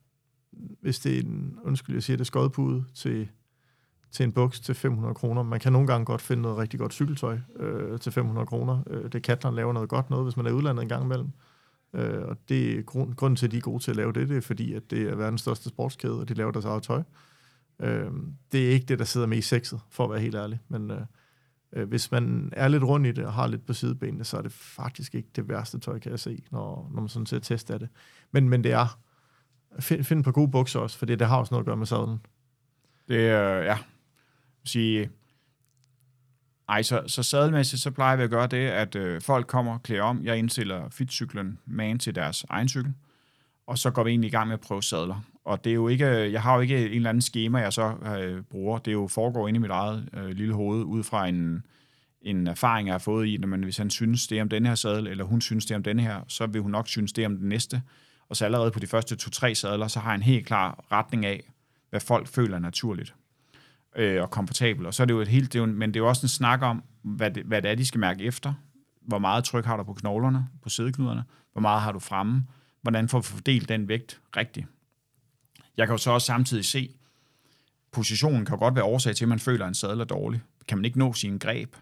hvis det er en, undskyld, jeg siger det, skodpude til, til en buks til 500 kroner. Man kan nogle gange godt finde noget rigtig godt cykeltøj øh, til 500 kroner. Øh, det Katlan laver noget godt noget, hvis man er udlandet en gang imellem. Øh, og det er grund, grunden til, at de er gode til at lave det, det er fordi, at det er verdens største sportskæde, og de laver deres eget tøj. Øh, det er ikke det, der sidder med i sexet, for at være helt ærlig. Men øh, øh, hvis man er lidt rundt i det og har lidt på sidebenene, så er det faktisk ikke det værste tøj, kan jeg se, når, når man sådan ser test af det. Men, men det er, find, find på gode bukser også, for det har også noget at gøre med sadlen. Det er, øh, ja, sige, ej, så, så sadelmæssigt, så plejer vi at gøre det, at øh, folk kommer og klæder om. Jeg indstiller fitcyklen man til deres egen cykel, og så går vi egentlig i gang med at prøve sadler. Og det er jo ikke, øh, jeg har jo ikke en eller anden schema, jeg så øh, bruger. Det er jo foregår inde i mit eget øh, lille hoved, ud fra en, en erfaring, jeg har fået i, når man, hvis han synes det om den her sadel, eller hun synes det om den her, så vil hun nok synes det om den næste. Og så allerede på de første to-tre sadler, så har jeg en helt klar retning af, hvad folk føler naturligt øh, og komfortabel. Og så er det jo et helt, det er jo, men det er jo også en snak om, hvad det, hvad det er, de skal mærke efter. Hvor meget tryk har du på knoglerne, på sædeknuderne? Hvor meget har du fremme? Hvordan får du fordelt den vægt rigtigt? Jeg kan jo så også samtidig se, positionen kan jo godt være årsag til, at man føler, at en sadel er dårlig. Kan man ikke nå sin greb?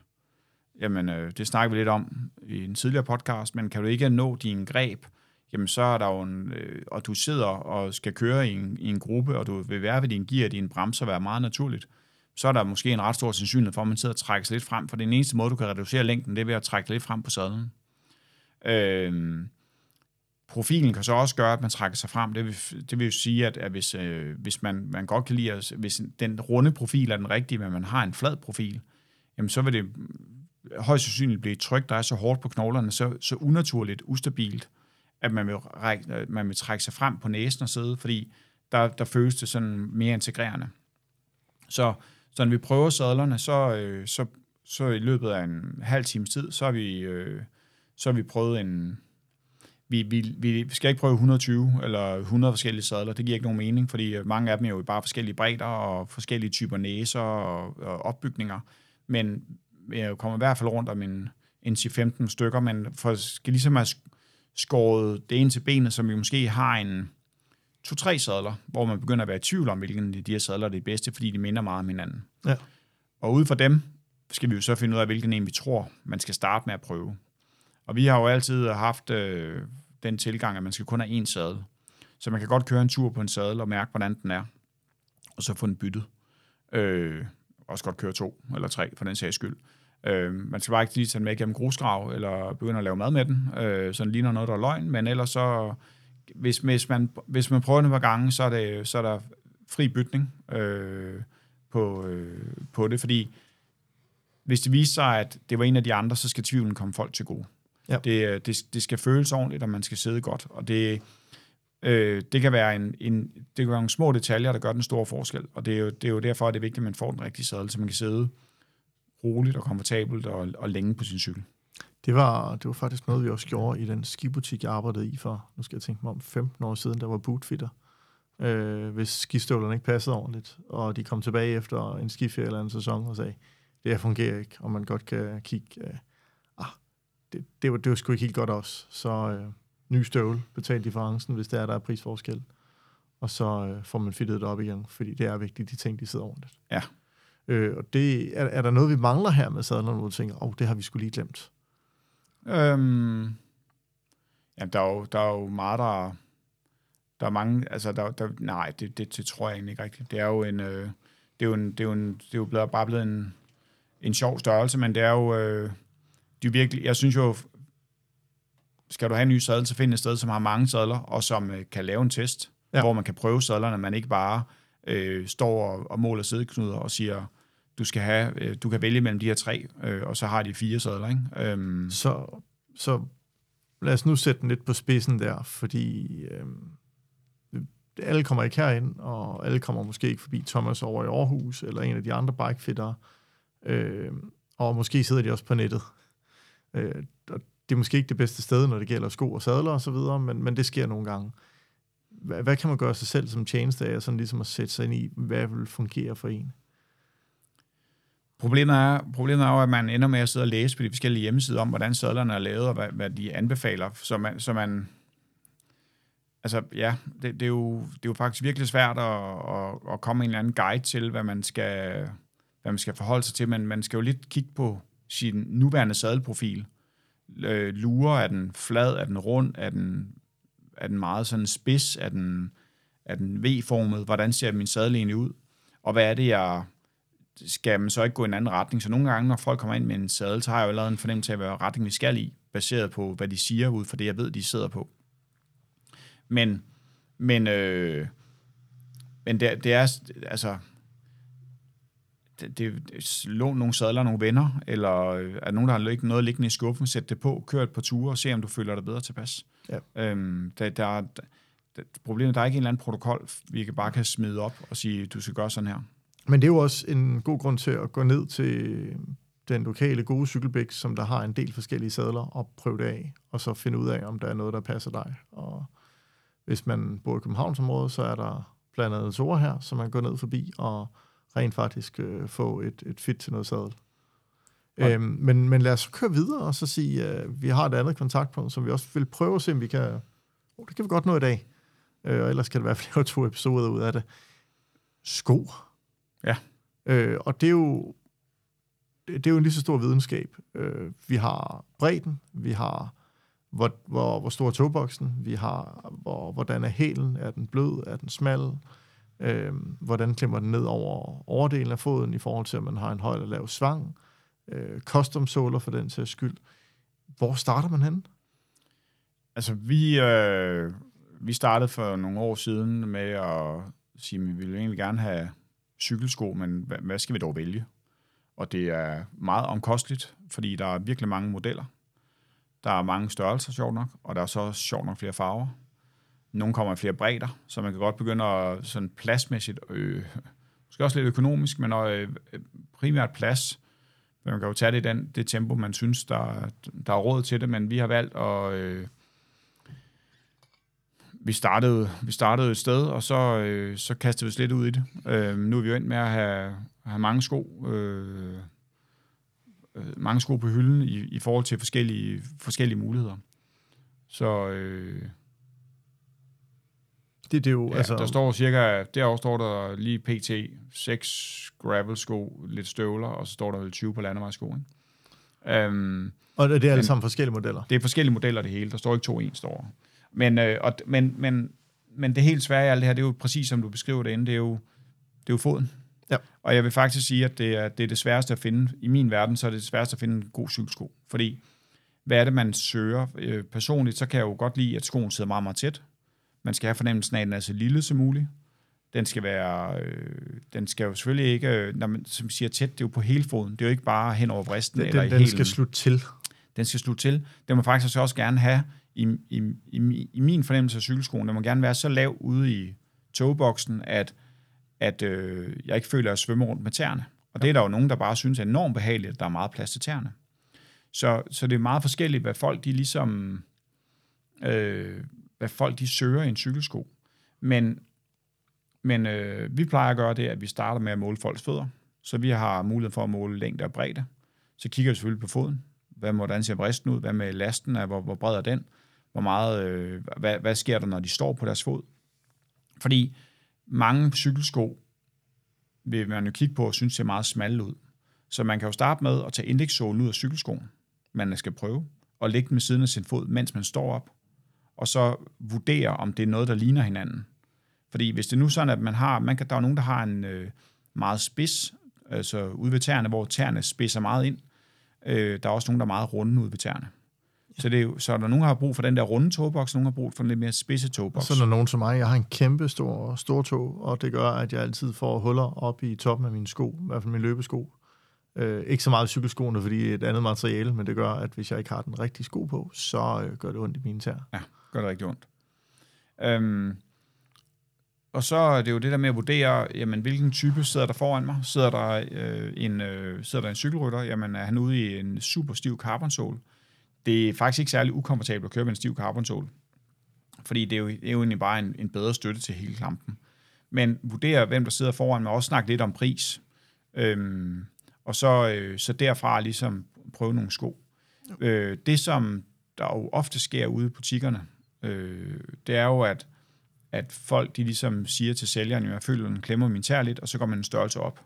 Jamen, øh, det snakker vi lidt om i en tidligere podcast, men kan du ikke nå din greb, jamen så er der jo en, øh, og du sidder og skal køre i en, i en gruppe, og du vil være ved din gear, din bremser være meget naturligt, så er der måske en ret stor sandsynlighed for, at man sidder og trækker sig lidt frem, for den eneste måde, du kan reducere længden, det er ved at trække lidt frem på sadlen. Øh, profilen kan så også gøre, at man trækker sig frem. Det vil, det vil jo sige, at, at hvis, øh, hvis man, man godt kan lide, at, hvis den runde profil er den rigtige, men man har en flad profil, jamen så vil det højst sandsynligt blive tryk, der er så hårdt på knoglerne, så, så unaturligt, ustabilt, at man vil, række, øh, man vil trække sig frem på næsen og sidde, fordi der, der føles det sådan mere integrerende. Så, så når vi prøver sadlerne, så, øh, så, så i løbet af en halv times tid, så har vi, øh, så har vi prøvet en... Vi, vi, vi skal ikke prøve 120 eller 100 forskellige sadler, det giver ikke nogen mening, fordi mange af dem er jo bare forskellige bredder og forskellige typer næser og, og opbygninger. Men jeg kommer i hvert fald rundt om en, en 10-15 stykker, men for skal ligesom have skåret det ind til benet, som vi måske har en to-tre sadler, hvor man begynder at være i tvivl om, hvilken af de her sadler er det bedste, fordi de minder meget om hinanden. Ja. Og ud fra dem skal vi jo så finde ud af, hvilken en vi tror, man skal starte med at prøve. Og vi har jo altid haft øh, den tilgang, at man skal kun have én sadel. Så man kan godt køre en tur på en sadel og mærke, hvordan den er, og så få den byttet. Øh, også godt køre to eller tre, for den sags skyld. Øh, man skal bare ikke lige tage den med igennem grusgrav, eller begynde at lave mad med den, øh, så den ligner noget, der er løgn, men ellers så, hvis, hvis, man, hvis man prøver det par gange, så er, det, så er der fri bytning øh, på, øh, på det, fordi hvis det viser sig, at det var en af de andre, så skal tvivlen komme folk til gode. Ja. Det, øh, det, det skal føles ordentligt, og man skal sidde godt, og det, øh, det kan være en, en, det kan være nogle små detaljer, der gør den store forskel, og det er jo, det er jo derfor, at det er vigtigt, at man får den rigtige sadel, så man kan sidde roligt og komfortabelt og, og længe på sin cykel. Det var, det var faktisk noget, vi også gjorde i den skibutik, jeg arbejdede i for, nu skal jeg tænke mig om, 15 år siden, der var bootfitter. Øh, hvis skistøvlerne ikke passede ordentligt, og de kom tilbage efter en skiferie eller en sæson og sagde, det her fungerer ikke, og man godt kan kigge, øh, ah, det, det, var, det var sgu ikke helt godt også. Så øh, ny støvle, betal differencen, hvis det er, der er prisforskel. Og så øh, får man fittet det op igen, fordi det er vigtigt, de ting, de sidder ordentligt. Ja. Øh, og det, er, er der noget, vi mangler her med sadlerne, hvor du tænker, åh, oh, det har vi skulle lige glemt? Øhm, ja, der er, jo, der er jo meget, der... Der er mange... Altså, der, der, nej, det, det, det tror jeg egentlig ikke rigtigt. Det er jo en... Øh, det er jo, en, det er jo, en, det er jo blevet, bare blevet en, en sjov størrelse, men det er jo... Øh, det er virkelig... Jeg synes jo, skal du have en ny sadel, så find et sted, som har mange sadler, og som øh, kan lave en test, ja. hvor man kan prøve sadlerne, man ikke bare øh, står og, og måler sædeknuder og siger, du skal have, øh, du kan vælge mellem de her tre, øh, og så har de fire sædler, ikke? Øhm. Så, så lad os nu sætte den lidt på spidsen der, fordi øh, alle kommer ikke herind, og alle kommer måske ikke forbi Thomas over i Aarhus, eller en af de andre bikefitter, øh, og måske sidder de også på nettet. Øh, og det er måske ikke det bedste sted, når det gælder sko og sadler og så videre, men, men det sker nogle gange. Hvad, hvad kan man gøre sig selv som tjeneste af, sådan ligesom at sætte sig ind i, hvad vil fungere for en? Problemet er, problemet er jo, at man ender med at sidde og læse på de forskellige hjemmesider om, hvordan sadlerne er lavet, og hvad, hvad de anbefaler, så man, så man altså ja, det, det, er jo, det er jo faktisk virkelig svært at, at, at komme med en eller anden guide til, hvad man skal, hvad man skal forholde sig til, men man skal jo lidt kigge på sin nuværende sadelprofil. Øh, lurer, er den flad, er den rund, er den, er den meget sådan spids, er den, er den V-formet, hvordan ser min sadel egentlig ud, og hvad er det, jeg skal man så ikke gå i en anden retning. Så nogle gange, når folk kommer ind med en sadel, så har jeg jo lavet en fornemmelse af, hvad retning vi skal i, baseret på, hvad de siger ud fra det, jeg ved, de sidder på. Men, men, øh, men det, det er, altså, det, det, lån nogle sadler nogle venner, eller øh, er nogen, der har noget liggende i skuffen, sæt det på, kør et par ture og se, om du føler dig bedre tilpas. Ja. Øhm, der, der, der, problemet der er ikke en eller anden protokol, vi kan bare kan smide op og sige, du skal gøre sådan her. Men det er jo også en god grund til at gå ned til den lokale gode cykelbæk, som der har en del forskellige sadler, og prøve det af, og så finde ud af, om der er noget, der passer dig. Og hvis man bor i Københavnsområdet, så er der blandt andet Zora her, som man går ned forbi, og rent faktisk øh, få et, et fit til noget sadel. Okay. Øhm, men, men lad os køre videre og så sige, at øh, vi har et andet kontaktpunkt, som vi også vil prøve at se, om vi kan... Oh, det kan vi godt nå i dag. øh, og ellers kan det være flere to episoder ud af det. Sko. Ja. Øh, og det er jo det, er jo en lige så stor videnskab. Øh, vi har bredden, vi har hvor, hvor, hvor stor er togboksen, vi har hvor, hvordan er hælen, er den blød, er den smal, øh, hvordan klemmer den ned over overdelen af foden i forhold til, at man har en høj eller lav svang, øh, custom såler for den sags skyld. Hvor starter man hen? Altså, vi, øh, vi startede for nogle år siden med at sige, at vi ville egentlig gerne have cykelsko, men hvad, hvad skal vi dog vælge? Og det er meget omkosteligt, fordi der er virkelig mange modeller. Der er mange størrelser, sjovt nok, og der er så sjovt nok flere farver. Nogle kommer i flere bredder, så man kan godt begynde at sådan pladsmæssigt, øh, måske også lidt økonomisk, men øh, primært plads. Man kan jo tage det i den, det tempo, man synes, der, der er råd til det, men vi har valgt at... Øh, vi startede, vi startede et sted, og så, øh, så kastede vi os lidt ud i det. Øh, nu er vi jo endt med at have, have mange sko, øh, øh, mange sko på hylden i, i forhold til forskellige, forskellige muligheder. Så øh, Det, det er jo, ja, altså, der står cirka, derovre står der lige pt. 6 gravel-sko, lidt støvler, og så står der vel 20 på landevejssko. Ikke? Um, og det er alle men- sammen forskellige modeller. det er forskellige modeller det hele. Der står ikke to ens står. Men, øh, og, men, men, men det helt svære i alt det her, det er jo præcis som du beskriver det inde, det er jo, det er jo foden. Ja. Og jeg vil faktisk sige, at det er, det er det sværeste at finde. I min verden, så er det det sværeste at finde en god cykelsko. Fordi, hvad er det, man søger? Øh, personligt, så kan jeg jo godt lide, at skoen sidder meget, meget tæt. Man skal have fornemmelsen af, at den er så lille som muligt. Den skal være, øh, den skal jo selvfølgelig ikke, øh, når man som siger tæt, det er jo på hele foden. Det er jo ikke bare hen over vristen Den, eller den, i den skal slutte til. den skal slutte til. Den må faktisk også gerne have, i, i, i, i min fornemmelse af cykelskoen, den må gerne være så lav ude i togboksen, at, at øh, jeg ikke føler, at jeg svømmer rundt med tæerne. Og det er der jo nogen, der bare synes er enormt behageligt, at der er meget plads til tæerne. Så, så det er meget forskelligt, hvad folk de ligesom, øh, hvad folk de søger i en cykelsko. Men, men øh, vi plejer at gøre det, at vi starter med at måle folks fødder. Så vi har mulighed for at måle længde og bredde. Så kigger vi selvfølgelig på foden. Hvad, hvordan ser bristen ud? Hvad med lasten? Er, hvor, hvor bred er den? Hvor meget, øh, hvad, hvad sker der, når de står på deres fod? Fordi mange cykelsko vil man jo kigge på og synes ser meget smalle ud. Så man kan jo starte med at tage indekssålen ud af cykelskoen, man skal prøve, og lægge den ved siden af sin fod, mens man står op, og så vurdere, om det er noget, der ligner hinanden. Fordi hvis det er nu sådan, at man har, man kan, der er nogen, der har en øh, meget spids, altså ude ved tæerne, hvor tæerne spidser meget ind. Øh, der er også nogen, der er meget runde ude ved tæerne. Så, det er jo, så er der nogen, der har brug for den der runde togboks, nogen har brug for den lidt mere spidse Og togboks. så er der nogen som mig, jeg har en kæmpe stor, stor tog, og det gør, at jeg altid får huller op i toppen af mine sko, i hvert fald mine løbesko. Øh, ikke så meget cykelskoene, fordi det er et andet materiale, men det gør, at hvis jeg ikke har den rigtige sko på, så øh, gør det ondt i mine tæer. Ja, gør det rigtig ondt. Øhm, og så er det jo det der med at vurdere, jamen, hvilken type sidder der foran mig. Sidder der, øh, en, øh, sidder der en cykelrytter, jamen er han ude i en super stiv carbonsål. Det er faktisk ikke særlig ukomfortabelt at køre med en stiv carbonsål. Fordi det er jo, det er jo egentlig bare en, en bedre støtte til hele klampen. Men vurdere, hvem der sidder foran mig, og også snakke lidt om pris. Øhm, og så, øh, så derfra ligesom prøve nogle sko. Øh, det, som der jo ofte sker ude i butikkerne, øh, det er jo, at, at folk de ligesom siger til sælgeren, at jeg føler, at den klemmer min tær lidt, og så går man en størrelse op.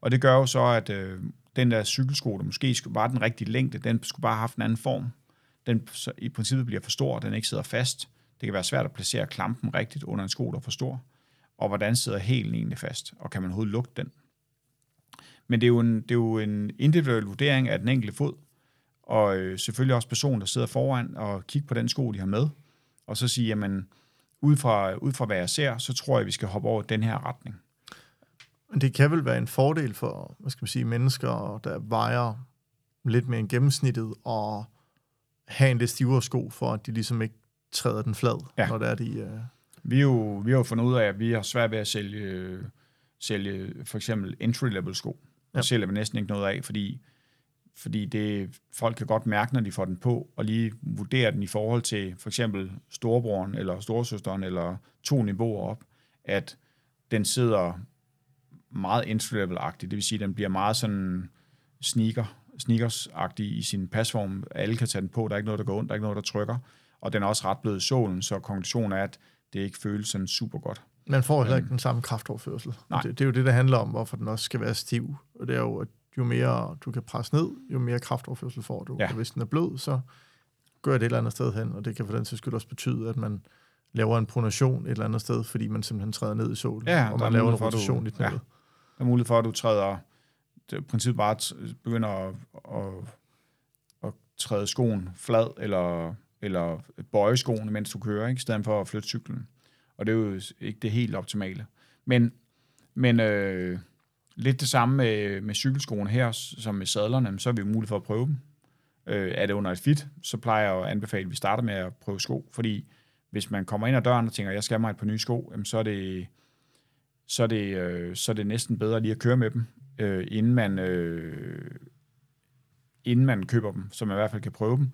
Og det gør jo så, at øh, den der cykelsko, der måske skulle- var den rigtige længde, den skulle bare have haft en anden form. Den så i princippet bliver for stor, og den ikke sidder fast. Det kan være svært at placere klampen rigtigt under en sko, der er for stor. Og hvordan sidder hælen egentlig fast, og kan man overhovedet lugte den? Men det er jo en, det er jo en individuel vurdering af den enkelte fod, og øh, selvfølgelig også personen, der sidder foran og kigger på den sko, de har med, og så sige, jamen, ud fra, ud fra hvad jeg ser, så tror jeg, vi skal hoppe over den her retning. Det kan vel være en fordel for, hvad skal man sige, mennesker, der vejer lidt mere end gennemsnittet, og have en lidt stivere sko, for at de ligesom ikke træder den flad, Ja. når det er de... Øh, Vi, er jo, vi har jo fundet ud af, at vi har svært ved at sælge, sælge for eksempel entry-level sko. Det Ja. sælger vi næsten ikke noget af, fordi, fordi det, folk kan godt mærke, når de får den på, og lige vurdere den i forhold til for eksempel storebroren eller storesøsteren, eller to niveauer op, at den sidder meget entry-level-agtigt. Det vil sige, at den bliver meget sådan sneaker, sneakers-agtig i sin pasform. Alle kan tage den på, der er ikke noget, der går ondt, der er ikke noget, der trykker. Og den er også ret blevet i sålen, så konklusionen er, at det ikke føles sådan super godt. Man får heller ikke den samme kraftoverførsel. Nej. Det, det er jo det, der handler om, hvorfor den også skal være stiv. Og det er jo, at jo mere du kan presse ned, jo mere kraftoverførsel får du. Ja. Og hvis den er blød, så gør det et eller andet sted hen, og det kan for den sags skyld også betyde, at man laver en pronation et eller andet sted, fordi man simpelthen træder ned i solen, Ja, og man laver en rotation i knæet. ja. Der er mulighed for, at du træder, det er princippet bare øh, begynder at, at, at træde skoen flad, eller, eller bøje skoen, mens du kører, ikke? i stedet for at flytte cyklen. Og det er jo ikke det helt optimale. Men, men øh, lidt det samme med, med cykelskoene her, som med sadlerne, så er vi jo mulighed for at prøve dem. Øh, er det under et fit, så plejer jeg at anbefale, at vi starter med at prøve sko, fordi hvis man kommer ind ad døren og tænker, jeg skal have mig et par nye sko, jamen så er det, så er det, øh, så er det næsten bedre lige at køre med dem, øh, inden, man, øh, inden man køber dem, så man i hvert fald kan prøve dem.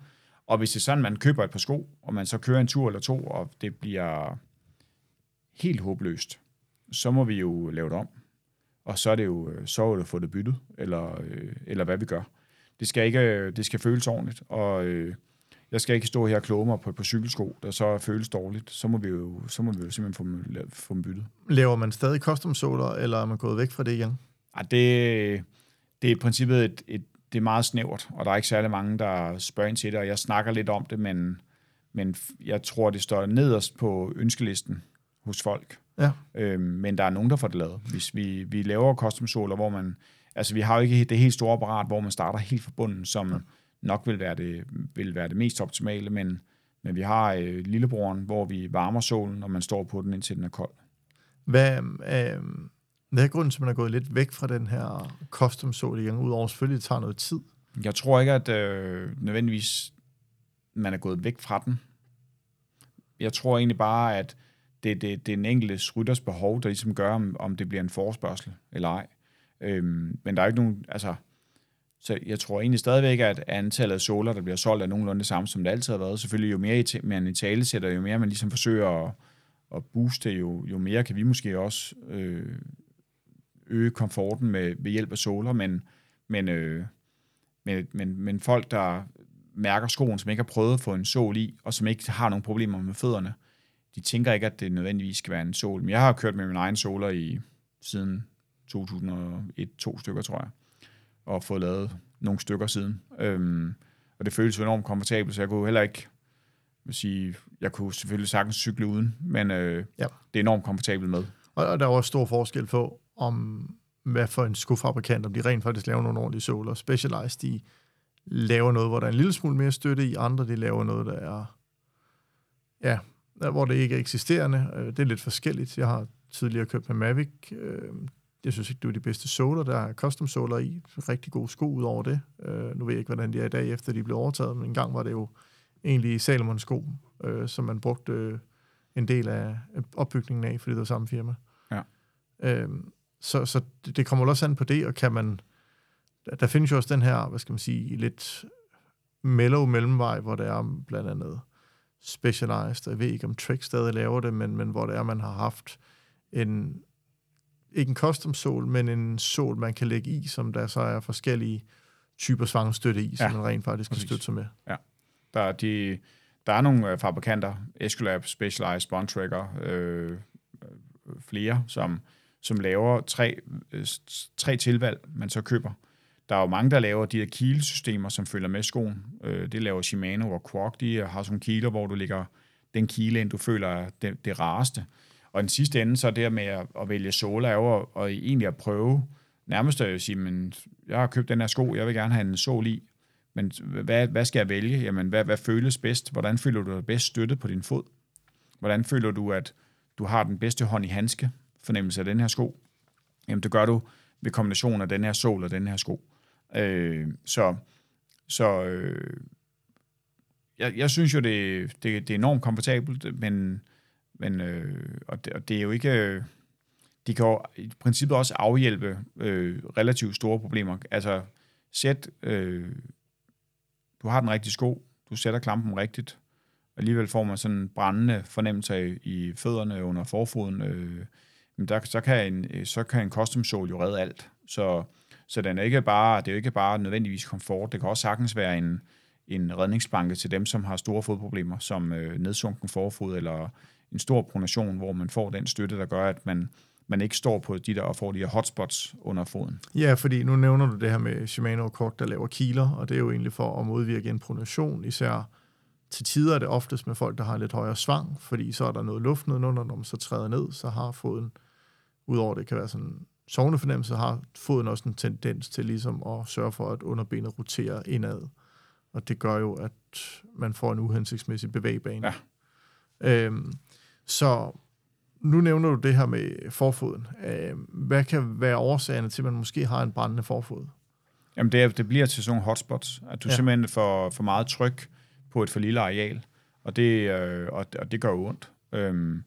Og hvis det er sådan, man køber et par sko, og man så kører en tur eller to, og det bliver helt håbløst, så må vi jo lave det om. Og så er det jo, øh, så er det at få det byttet, eller, øh, eller hvad vi gør. Det skal, ikke, øh, det skal føles ordentligt, og øh, jeg skal ikke stå her og kloge mig på et par cykelsko, der så føles dårligt. Så må vi jo, så må vi jo simpelthen få dem, få dem byttet. Laver man stadig custom soler, eller er man gået væk fra det igen? Ej, det, det er i princippet et, et, det er meget snævert, og der er ikke særlig mange, der spørger ind til det, og jeg snakker lidt om det, men, men jeg tror, det står nederst på ønskelisten hos folk. Ja. Øhm, men der er nogen, der får det lavet. Hvis vi, vi laver custom soler, hvor man, altså vi har jo ikke det helt store apparat, hvor man starter helt fra bunden, som ja. Nok vil være det, vil være det mest optimale, men, men vi har øh, lillebroren, hvor vi varmer solen, og man står på den, indtil den er kold. Hvad, øh, hvad er grunden til, at man er gået lidt væk fra den her custom sol igen, udover selvfølgelig, det tager noget tid? Jeg tror ikke, at øh, nødvendigvis man er gået væk fra den. Jeg tror egentlig bare, at det, det, det er den enkelte rytters behov, der ligesom gør, om, om det bliver en forespørgsel eller ej. Øhm, men der er ikke nogen, altså, så jeg tror egentlig stadigvæk, at antallet af soler, der bliver solgt, er nogenlunde det samme, som det altid har været. Selvfølgelig, jo mere man i tale sætter, jo mere man ligesom forsøger at, at booste, jo, jo mere kan vi måske også øh, øge komforten med, ved hjælp af soler, men, men, øh, men, men, men folk, der mærker skoen, som ikke har prøvet at få en sol i, og som ikke har nogen problemer med fødderne, de tænker ikke, at det nødvendigvis skal være en sol. Men jeg har kørt med min egen soler i siden 2001, to stykker, tror jeg, og fået lavet nogle stykker siden. Øhm, og det føles jo enormt komfortabelt, så jeg kunne heller ikke vil sige, jeg kunne selvfølgelig sagtens cykle uden, men øh, Ja. det er enormt komfortabelt med. Og, der er også stor forskel på, om hvad for en skofabrikant, om de rent faktisk laver nogle ordentlige soler. Specialized, de laver noget, hvor der er en lille smule mere støtte i, andre de laver noget, der er, ja, der, hvor det ikke er eksisterende. Øh, Det er lidt forskelligt. Jeg har tidligere købt med Mavic. Øh, Jeg synes ikke, det er de bedste soler. Der er custom soler i. Rigtig gode sko ud over det. Øh, Nu ved jeg ikke, hvordan de er i dag, efter de blev overtaget, men engang var det jo egentlig Salomon sko, øh, som man brugte øh, en del af opbygningen af, fordi det var samme firma. Ja. Øhm, så så det, det kommer også an på det, og kan man... Der, der findes jo også den her, hvad skal man sige, lidt mellow mellemvej, hvor der er blandt andet Specialized, jeg ved ikke, om Trek stadig laver det, men, men hvor det er, man har haft en, ikke en custom sol, men en sol, man kan lægge i, som der så er forskellige typer svangstøtte i, som Ja, man rent faktisk kan præcis. støtte sig med. Der er, de, der er nogle øh, fabrikanter, Escolab, Specialized, Bontrager, øh, øh, flere, som, som laver tre, øh, tre tilvalg, man så køber. Der er jo mange, der laver de her kilesystemer, som følger med skoen. Øh, det laver Shimano og Quark. De har sådan nogle kiler, hvor du lægger den kile ind, du føler er det, det rareste. Og den sidste ende, så det med at, at vælge Sola, er jo at, at egentlig at prøve, nærmest at sige, men jeg har købt den her sko, jeg vil gerne have en sål i, men hvad, hvad skal jeg vælge? Jamen, hvad, hvad føles bedst? Hvordan føler du dig bedst støttet på din fod? Hvordan føler du, at du har den bedste hånd i handske fornemmelse af den her sko? Jamen, det gør du ved kombinationen af den her sål og den her sko. Øh, så så øh, jeg, jeg synes jo, det, det, det er enormt komfortabelt, men, men øh, og, det, og det er jo ikke... Øh, de kan jo i princippet også afhjælpe øh, relativt store problemer. Altså, sæt... Øh, du har den rigtige sko, du sætter klampen rigtigt, alligevel får man sådan en brændende fornemmelse i, i fødderne under forfoden, øh, men der, så, kan en, øh, så kan en custom sole jo redde alt. Så, så den er ikke bare, det er jo ikke bare nødvendigvis komfort, det kan også sagtens være en, en redningsplanke til dem, som har store fodproblemer, som øh, nedsunken forfod eller en stor pronation, hvor man får den støtte, der gør, at man, man ikke står på de der og får de her hotspots under foden. Ja, fordi nu nævner du det her med Shimano og Kork, der laver kiler, og det er jo egentlig for at modvirke en pronation, især til tider er det oftest med folk, der har lidt højere svang, fordi så er der noget luft nedenunder, når man så træder ned, så har foden, udover det kan være sådan sovende fornemmelse, har foden også en tendens til ligesom at sørge for, at underbenet roterer indad. Og det gør jo, at man får en uhensigtsmæssig bevægbane. Ja. Øhm, så nu nævner du det her med forfoden. Øhm, hvad kan være årsagerne til, at man måske har en brændende forfod? Jamen, det, er, det bliver til sådan nogle hotspots, at du ja. simpelthen får for meget tryk på et for lille areal, og det, øh, og, og det gør jo ondt. Øhm,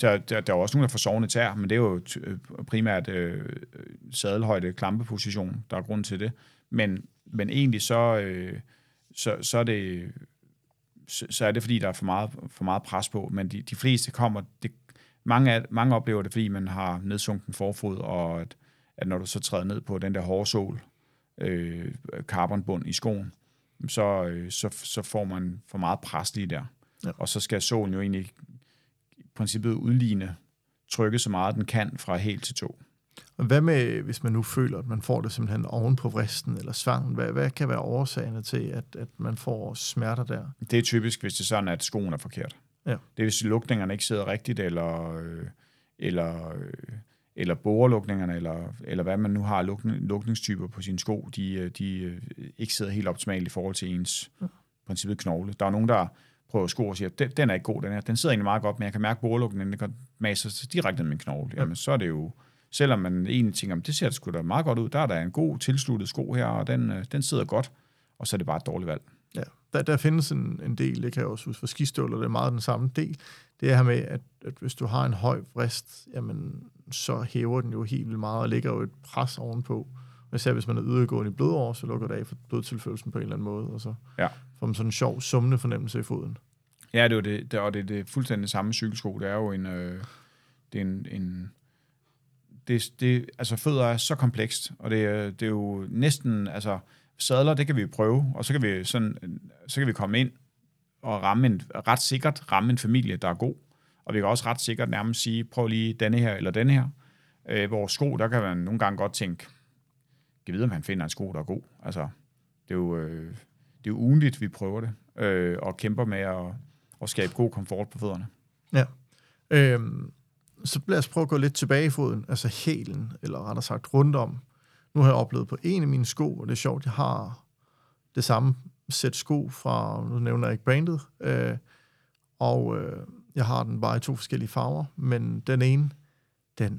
der, der, der er også nogen, der får sovende tær, men det er jo øh, primært øh, sadelhøjde klampeposition, der er grund til det. Men, men egentlig så, øh, så, så er det så, så er det, fordi der er for meget, for meget pres på, men de, de fleste kommer, det, mange, af, mange oplever det, fordi man har nedsunken forfod, og at, at når du så træder ned på den der hårde sol, øh, carbonbund i skoen, så, øh, så, så får man for meget pres lige der. Ja. Og så skal solen jo egentlig i princippet udligne trykke så meget, den kan fra helt til to. Og hvad med, hvis man nu føler, at man får det simpelthen oven på vristen eller svangen? Hvad, hvad kan være årsagerne til, at, at man får smerter der? Det er typisk, hvis det er sådan, at skoen er forkert. Ja. Det er, hvis lukningerne ikke sidder rigtigt, eller, øh, eller, øh, eller borelukningerne, eller, eller hvad man nu har lukning, lukningstyper på sine sko, de, øh, de ikke sidder helt optimalt i forhold til ens ja. princippet knogle. Der er nogen, der prøver sko og siger, den, den er ikke god, den her. Den sidder egentlig meget godt, men jeg kan mærke borelukningen, den sig direkte ned min knogle. Ja. Jamen, så er det jo Selvom man egentlig tænker, det ser sgu da meget godt ud, der er der en god tilsluttet sko her, og den, øh, den sidder godt, og så er det bare et dårligt valg. Ja, der, der findes en, en del, det kan jeg også huske for skistøvler, det er meget den samme del. Det er her med, at, at hvis du har en høj vrist, jamen, så hæver den jo helt vildt meget, og lægger jo et pres ovenpå. Især hvis man er ydergående i blodår, så lukker det af for blodtilførelsen på en eller anden måde, og så ja. får man sådan en sjov, summende fornemmelse i foden. Ja, det er jo det, det og det er det fuldstændig samme cykelsko. Det er jo en, øh, det er en, en det, det, altså fødder er så komplekst, og det, det er jo næsten, altså sadler, det kan vi prøve, og så kan vi, sådan, øh, så kan vi komme ind og ramme en, ret sikkert ramme en familie, der er god. Og vi kan også ret sikkert nærmest sige, prøv lige denne her eller denne her. Øh, hvor sko, der kan man nogle gange godt tænke, kan vide, om han finder en sko, der er god. Altså, det er jo, øh, det er jo ugenligt, vi prøver det, øh, og kæmper med at, at skabe god komfort på fødderne. Ja. Øhm, så lad os prøve at gå lidt tilbage i foden, altså hælen, eller rettere sagt rundt om. Nu har jeg oplevet på en af mine sko, og det er sjovt, jeg har det samme sæt sko fra, nu nævner jeg ikke brandet, øh, og øh, jeg har den bare i to forskellige farver, men den ene, den,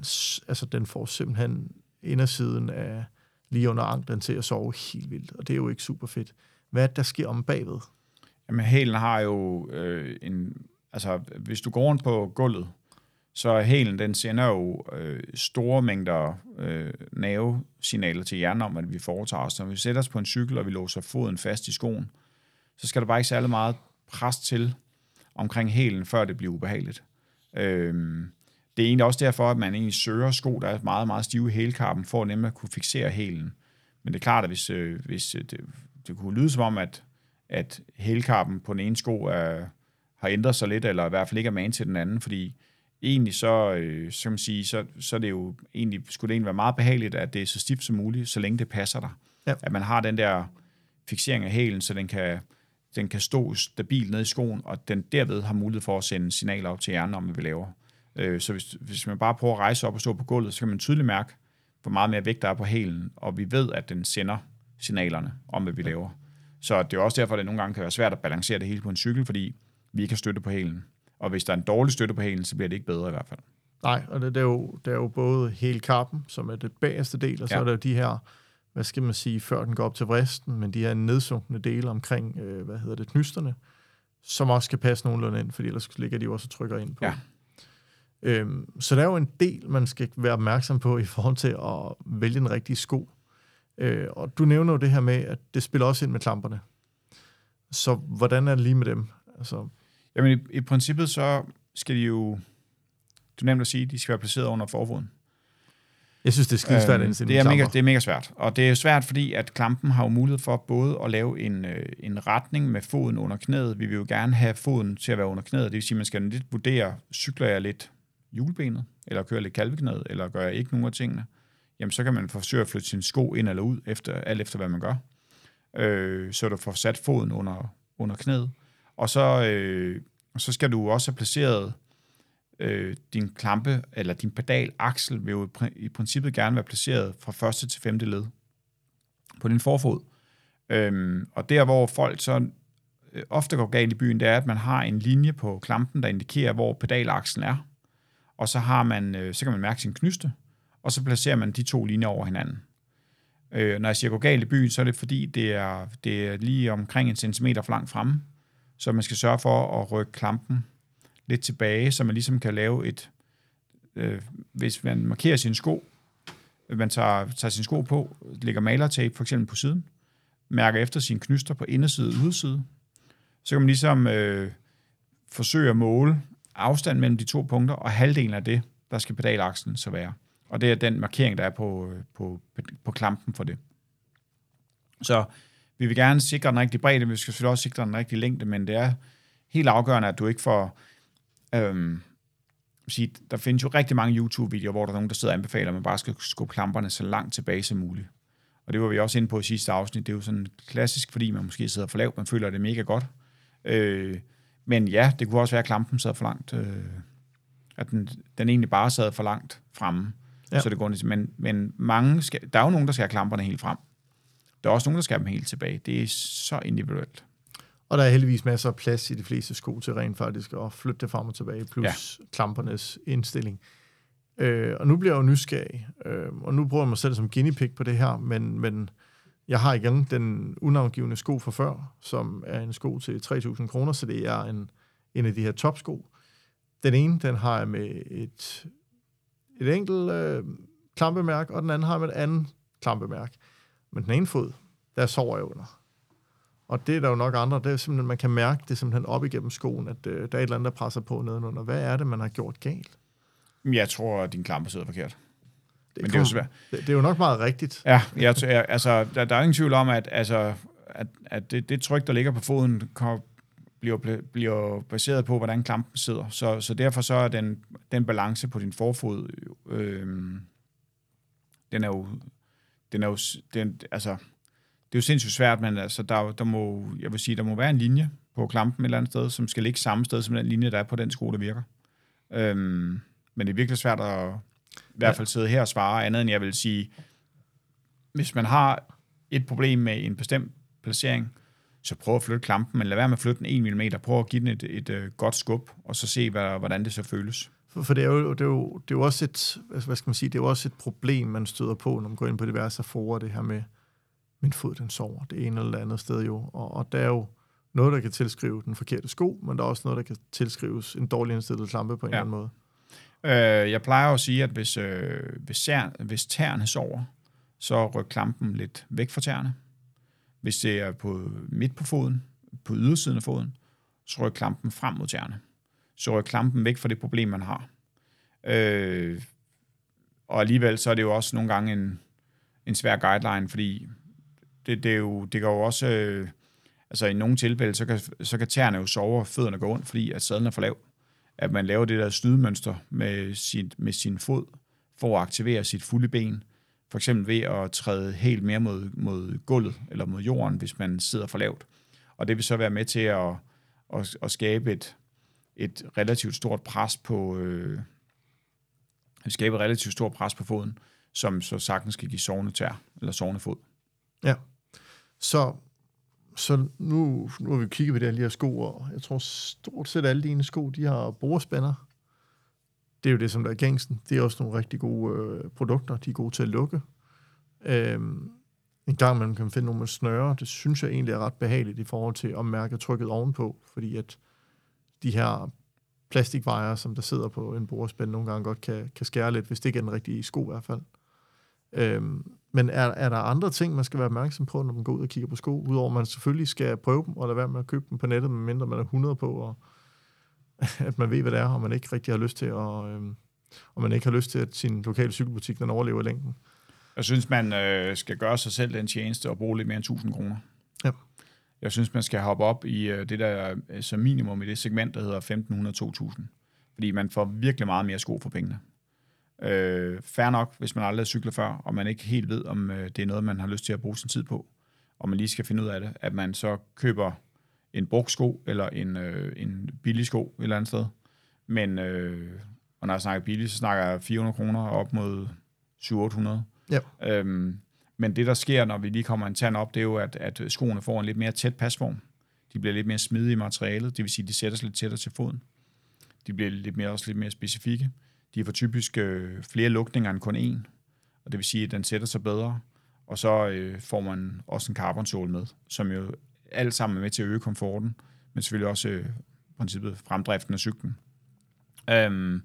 altså den får simpelthen indersiden af lige under anklen til at sove helt vildt, og det er jo ikke super fedt. Hvad er det, der sker om bagved? Jamen, hælen har jo øh, en... Altså, hvis du går rundt på gulvet, så hælen, den sender jo øh, store mængder øh, nervesignaler til hjernen om, at vi foretager os. Når vi sætter os på en cykel, og vi låser foden fast i skoen, så skal der bare ikke særlig meget pres til omkring hælen, før det bliver ubehageligt. Øh, det er egentlig også derfor, at man egentlig søger sko, der er meget, meget stive i hælkarpen, for nemlig at kunne fixere hælen. Men det er klart, at hvis, øh, hvis øh, det, det kunne lyde som om, at, at hælkarpen på den ene sko er, har ændret sig lidt, eller i hvert fald ikke er man til den anden, fordi egentlig så, øh, så, man sige, så, så er det jo egentlig, skulle det egentlig være meget behageligt, at det er så stift som muligt, så længe det passer dig. Ja. At man har den der fixering af hælen, så den kan, den kan stå stabilt ned i skoen, og den derved har mulighed for at sende signaler op til hjernen om, hvad vi laver. Øh, så hvis, hvis man bare prøver at rejse op og stå på gulvet, så kan man tydeligt mærke, hvor meget mere vægt der er på hælen, og vi ved, at den sender signalerne om, hvad vi laver. Så det er også derfor, at det nogle gange kan være svært at balancere det hele på en cykel, fordi vi ikke har støtte på hælen. Og hvis der er en dårlig støtte på hælen, så bliver det ikke bedre i hvert fald. Nej, og det, det, er, jo, det er jo både hele kappen, som er det bagerste del, og så ja. er der jo de her, hvad skal man sige, før den går op til vristen, men de her nedsunkne dele omkring, øh, hvad hedder det, knysterne, som også skal passe nogenlunde ind, fordi ellers ligger de jo også og trykker ind på. Ja. Øhm, så der er jo en del, man skal være opmærksom på i forhold til at vælge den rigtige sko. Øh, og du nævner jo det her med, at det spiller også ind med klamperne. Så hvordan er det lige med dem? Altså, Jamen i, i princippet så skal de jo, du nemt at sige, de skal være placeret under forfoden. Jeg synes, det er skide svært at indstille det er, mega, det er mega svært. Og det er svært, fordi at klampen har jo mulighed for både at lave en, øh, en retning med foden under knæet. Vi vil jo gerne have foden til at være under knæet. Det vil sige, at man skal lidt vurdere, cykler jeg lidt hjulbenet, eller kører lidt kalveknæet, eller gør jeg ikke nogen af tingene. Jamen, så kan man forsøge at flytte sin sko ind eller ud, efter, alt efter hvad man gør. Øh, så du får sat foden under, under knæet. Og så, øh, så skal du også have placeret øh, din klampe, eller din pedalaksel, vil jo i i princippet gerne være placeret fra første til femte led på din forfod. Øhm, og der, hvor folk så øh, ofte går galt i byen, det er, at man har en linje på klampen, der indikerer, hvor pedalakslen er. Og så, har man, øh, så kan man mærke sin knyste, og så placerer man de to linjer over hinanden. Øh, når jeg siger gå galt i byen, så er det fordi, det er, det er lige omkring en centimeter for langt fremme. Så man skal sørge for at rykke klampen lidt tilbage, så man ligesom kan lave et... Øh, hvis man markerer sin sko, man tager, tager sin sko på, lægger malertape for eksempel på siden, mærker efter sine knyster på inderside og yderside, så kan man ligesom øh, forsøge at måle afstand mellem de to punkter, og halvdelen af det, der skal pedalaksen så være. Og det er den markering, der er på, øh, på, på klampen for det. Så vi vil gerne sikre den rigtige bredde, vi skal selvfølgelig også sikre den rigtige længde, men det er helt afgørende, at du ikke får... Øhm, sige, der findes jo rigtig mange YouTube-videoer, hvor der er nogen, der sidder og anbefaler, at man bare skal skubbe klamperne så langt tilbage som muligt. Og det var vi også inde på i sidste afsnit. Det er jo sådan klassisk, fordi man måske sidder for lavt, man føler, at det er mega godt. Øh, men ja, det kunne også være, at klampen sad for langt. Øh, at den, den egentlig bare sad for langt fremme. Ja. Så det går, men, men mange skal, der er jo nogen, der skal have klamperne helt frem. Der er også nogen, der skal have dem helt tilbage. Det er så individuelt. Og der er heldigvis masser af plads i de fleste sko til rent faktisk at flytte det frem og tilbage, plus ja. klampernes indstilling. Øh, og nu bliver jeg jo nysgerrig, øh, og nu bruger jeg mig selv som guinea pig på det her, men, men jeg har igen den unavngivende sko fra før, som er en sko til 3.000 kroner, så det er en, en af de her topsko. Den ene, den har jeg med et, et enkelt øh, klampemærke, og den anden har jeg med et andet klampemærke. Men den ene fod, der sover jeg under. Og det er der jo nok andre, det er simpelthen, man kan mærke det simpelthen op igennem skoen, at øh, der er et eller andet, der presser på nedenunder. Hvad er det, man har gjort galt? Jeg tror, at din klampe sidder forkert. Det, Men det er jo svært. Det, det er jo nok meget rigtigt. Ja, jeg, tror- jeg, altså, der, der er ingen tvivl om, at, altså, at, at det, det tryk, der ligger på foden, kom, bliver, bliver baseret på, hvordan klampen sidder. Så, så derfor så er den, den balance på din forfod, øh, den er jo, den er jo, den, altså, det er jo sindssygt svært, men altså, der, der må, jeg vil sige, der må være en linje på klampen et eller andet sted, som skal ligge samme sted som den linje, der er på den sko, der virker. Øhm, men det er virkelig svært at i hvert fald sidde her og svare andet, end jeg vil sige, hvis man har et problem med en bestemt placering, så prøv at flytte klampen, men lad være med at flytte den 1 mm. Prøv at give den et, et, et godt skub, og så se, hvad, hvordan det så føles. For, for det, er jo, det, er jo, det er jo også et, altså, hvad skal man sige, det er jo også et problem, man støder på, når man går ind på diverse forer, det her med, min fod den sover, det ene eller det andet sted jo. Og, og der er jo noget, der kan tilskrive den forkerte sko, men der er også noget, der kan tilskrives en dårlig indstillet klampe på en Ja. eller anden måde. Øh, jeg plejer at sige, at hvis, øh, hvis, sær, hvis tæerne sover, så ryk klampen lidt væk fra tæerne. Hvis det er på midt på foden, på ydersiden af foden, så ryk klampen frem mod tæerne. Så ryk klampen væk fra det problem, man har. Øh, og alligevel så er det jo også nogle gange en, en svær guideline, fordi det, det, er jo, det går jo også... Øh, altså i nogle tilfælde, så kan, så kan tæerne jo sove, og fødderne går ondt, fordi at sadlen er for lav. At man laver det der snydemønster med sin, med sin fod, for at aktivere sit fulde ben. For eksempel ved at træde helt mere mod, mod gulvet, eller mod jorden, hvis man sidder for lavt. Og det vil så være med til at, at, at skabe et, et relativt stort pres på, øh, skabe et relativt stort pres på foden, som så sagtens skal give sovende tær, eller sovende fod. Ja. Så, så nu, nu har vi kigget på det her lige her sko, og jeg tror stort set alle dine sko, de har borespænder. Det er jo det, som der er gængsten. Det er også nogle rigtig gode øh, produkter. De er gode til at lukke. Øhm, en gang man kan finde nogle med snøre. Det synes jeg egentlig er ret behageligt i forhold til at mærke trykket ovenpå, fordi at de her plastikvejer, som der sidder på en borespænd, nogle gange godt kan, kan skære lidt, hvis det ikke er den rigtige sko i hvert fald. Øhm, men er, er der andre ting, man skal være opmærksom på, når man går ud og kigger på sko, udover at man selvfølgelig skal prøve dem, og lade være med at købe dem på nettet, medmindre man er 100 på, og at man ved, hvad det er, og man ikke rigtig har lyst til at, øhm, og man ikke har lyst til, at sin lokale cykelbutik den overlever længden. Jeg synes, man øh, skal gøre sig selv den tjeneste og bruge lidt mere end 1000 kroner. Ja. Jeg synes, man skal hoppe op i øh, det der øh, som minimum i det segment, der hedder 1500-2000. Fordi man får virkelig meget mere sko for pengene. Øh, fair nok, hvis man aldrig har cyklet før, og man ikke helt ved, om øh, det er noget, man har lyst til at bruge sin tid på, og man lige skal finde ud af det, at man så køber en brugsko eller en, øh, en billig sko et eller andet sted. Men, øh, og når jeg snakker billig, så snakker jeg 400 kroner op mod 700-800. Ja. Øhm, men det, der sker, når vi lige kommer en tand op, det er jo, at, at skoene får en lidt mere tæt pasform. De bliver lidt mere smidige i materialet, det vil sige, at de sætter sig lidt tættere til foden. De bliver lidt mere, også lidt mere specifikke. De får typisk øh, flere lukninger end kun én, og det vil sige, at den sætter sig bedre. Og så øh, får man også en carbon med, som jo alt sammen er med til at øge komforten, men selvfølgelig også øh, princippet fremdriften af cyklen. Øhm,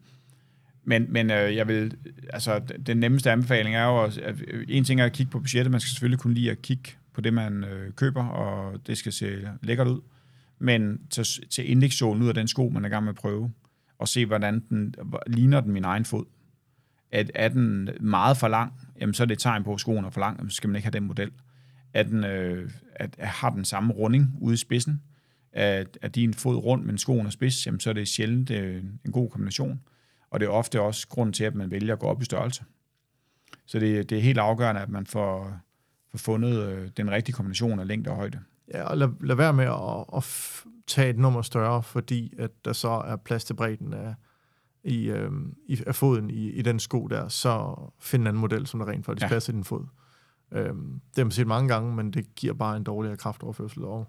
men, men øh, jeg vil, altså, den nemmeste anbefaling er jo, at, at en ting er at kigge på budgettet, man skal selvfølgelig kunne lide at kigge på det, man øh, køber, og det skal se lækkert ud. Men til, til indlægssålen ud af den sko, man er i gang med at prøve, og se, hvordan den ligner den min egen fod. At, er den meget for lang, jamen så er det et tegn på, at skoen er for lang, så skal man ikke have den model. Er den, øh, at, at har den samme runding ude i spidsen, at, at din fod rund, men skoen er spids, jamen så er det sjældent øh, en god kombination. Og det er ofte også grund til, at man vælger at gå op i størrelse. Så det, det er helt afgørende, at man får, får fundet øh, den rigtige kombination af længde og højde. Ja, og lad, lad være med at, at tage et nummer større, fordi at der så er plads til bredden af, i, øh, i, af foden i, i den sko der, så find en anden model, som der rent faktisk ja. passer i din fod. Øh, det har man set mange gange, men det giver bare en dårligere kraftoverførsel, og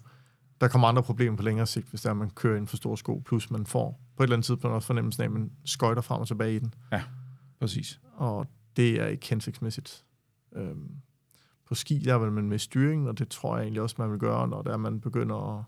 der kommer andre problemer på længere sigt, hvis der er, man kører en for stor sko, plus man får på et eller andet tidspunkt også fornemmelsen af, at man skøjter frem og tilbage i den. Ja, præcis. Og det er ikke hensigtsmæssigt. Øhm, på ski, der vil man med styring, og det tror jeg egentlig også, man vil gøre, når der man begynder at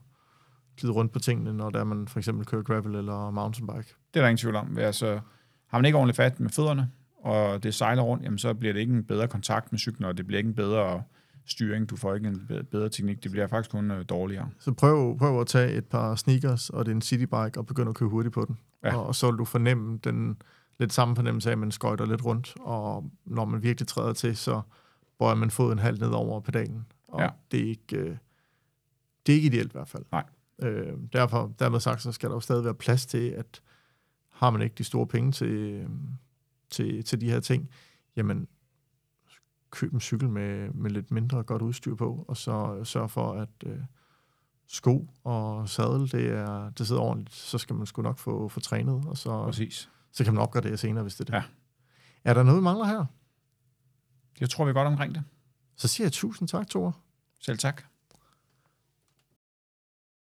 glide rundt på tingene, når der man for eksempel kører gravel eller mountainbike. Det er der ingen tvivl om. Altså, har man ikke ordentligt fat med fødderne, og det sejler rundt, jamen så bliver det ikke en bedre kontakt med cyklen, og det bliver ikke en bedre styring, du får ikke en bedre teknik, det bliver faktisk kun øh, dårligere. Så prøv, prøv at tage et par sneakers og det er en citybike og begynde at køre hurtigt på den. Ja. Og, og så vil du fornemme den lidt samme fornemmelse af, at man skøjter lidt rundt, og når man virkelig træder til, så bøjer man foden halvt ned over pedalen. Og ja. det, er ikke, øh, det er ikke ideelt i hvert fald. Nej. Øh, derfor, dermed sagt, så skal der jo stadig være plads til, at har man ikke de store penge til, til, til de her ting, jamen køb en cykel med, med lidt mindre godt udstyr på, og så sørg for, at øh, sko og sadel, det, er, det sidder ordentligt. Så skal man sgu nok få, få trænet, og så, Præcis. så kan man opgradere senere, hvis det er det. Ja. Er der noget, vi mangler her? Jeg tror, vi er godt omkring det. Så siger jeg tusind tak, Thor. Selv tak.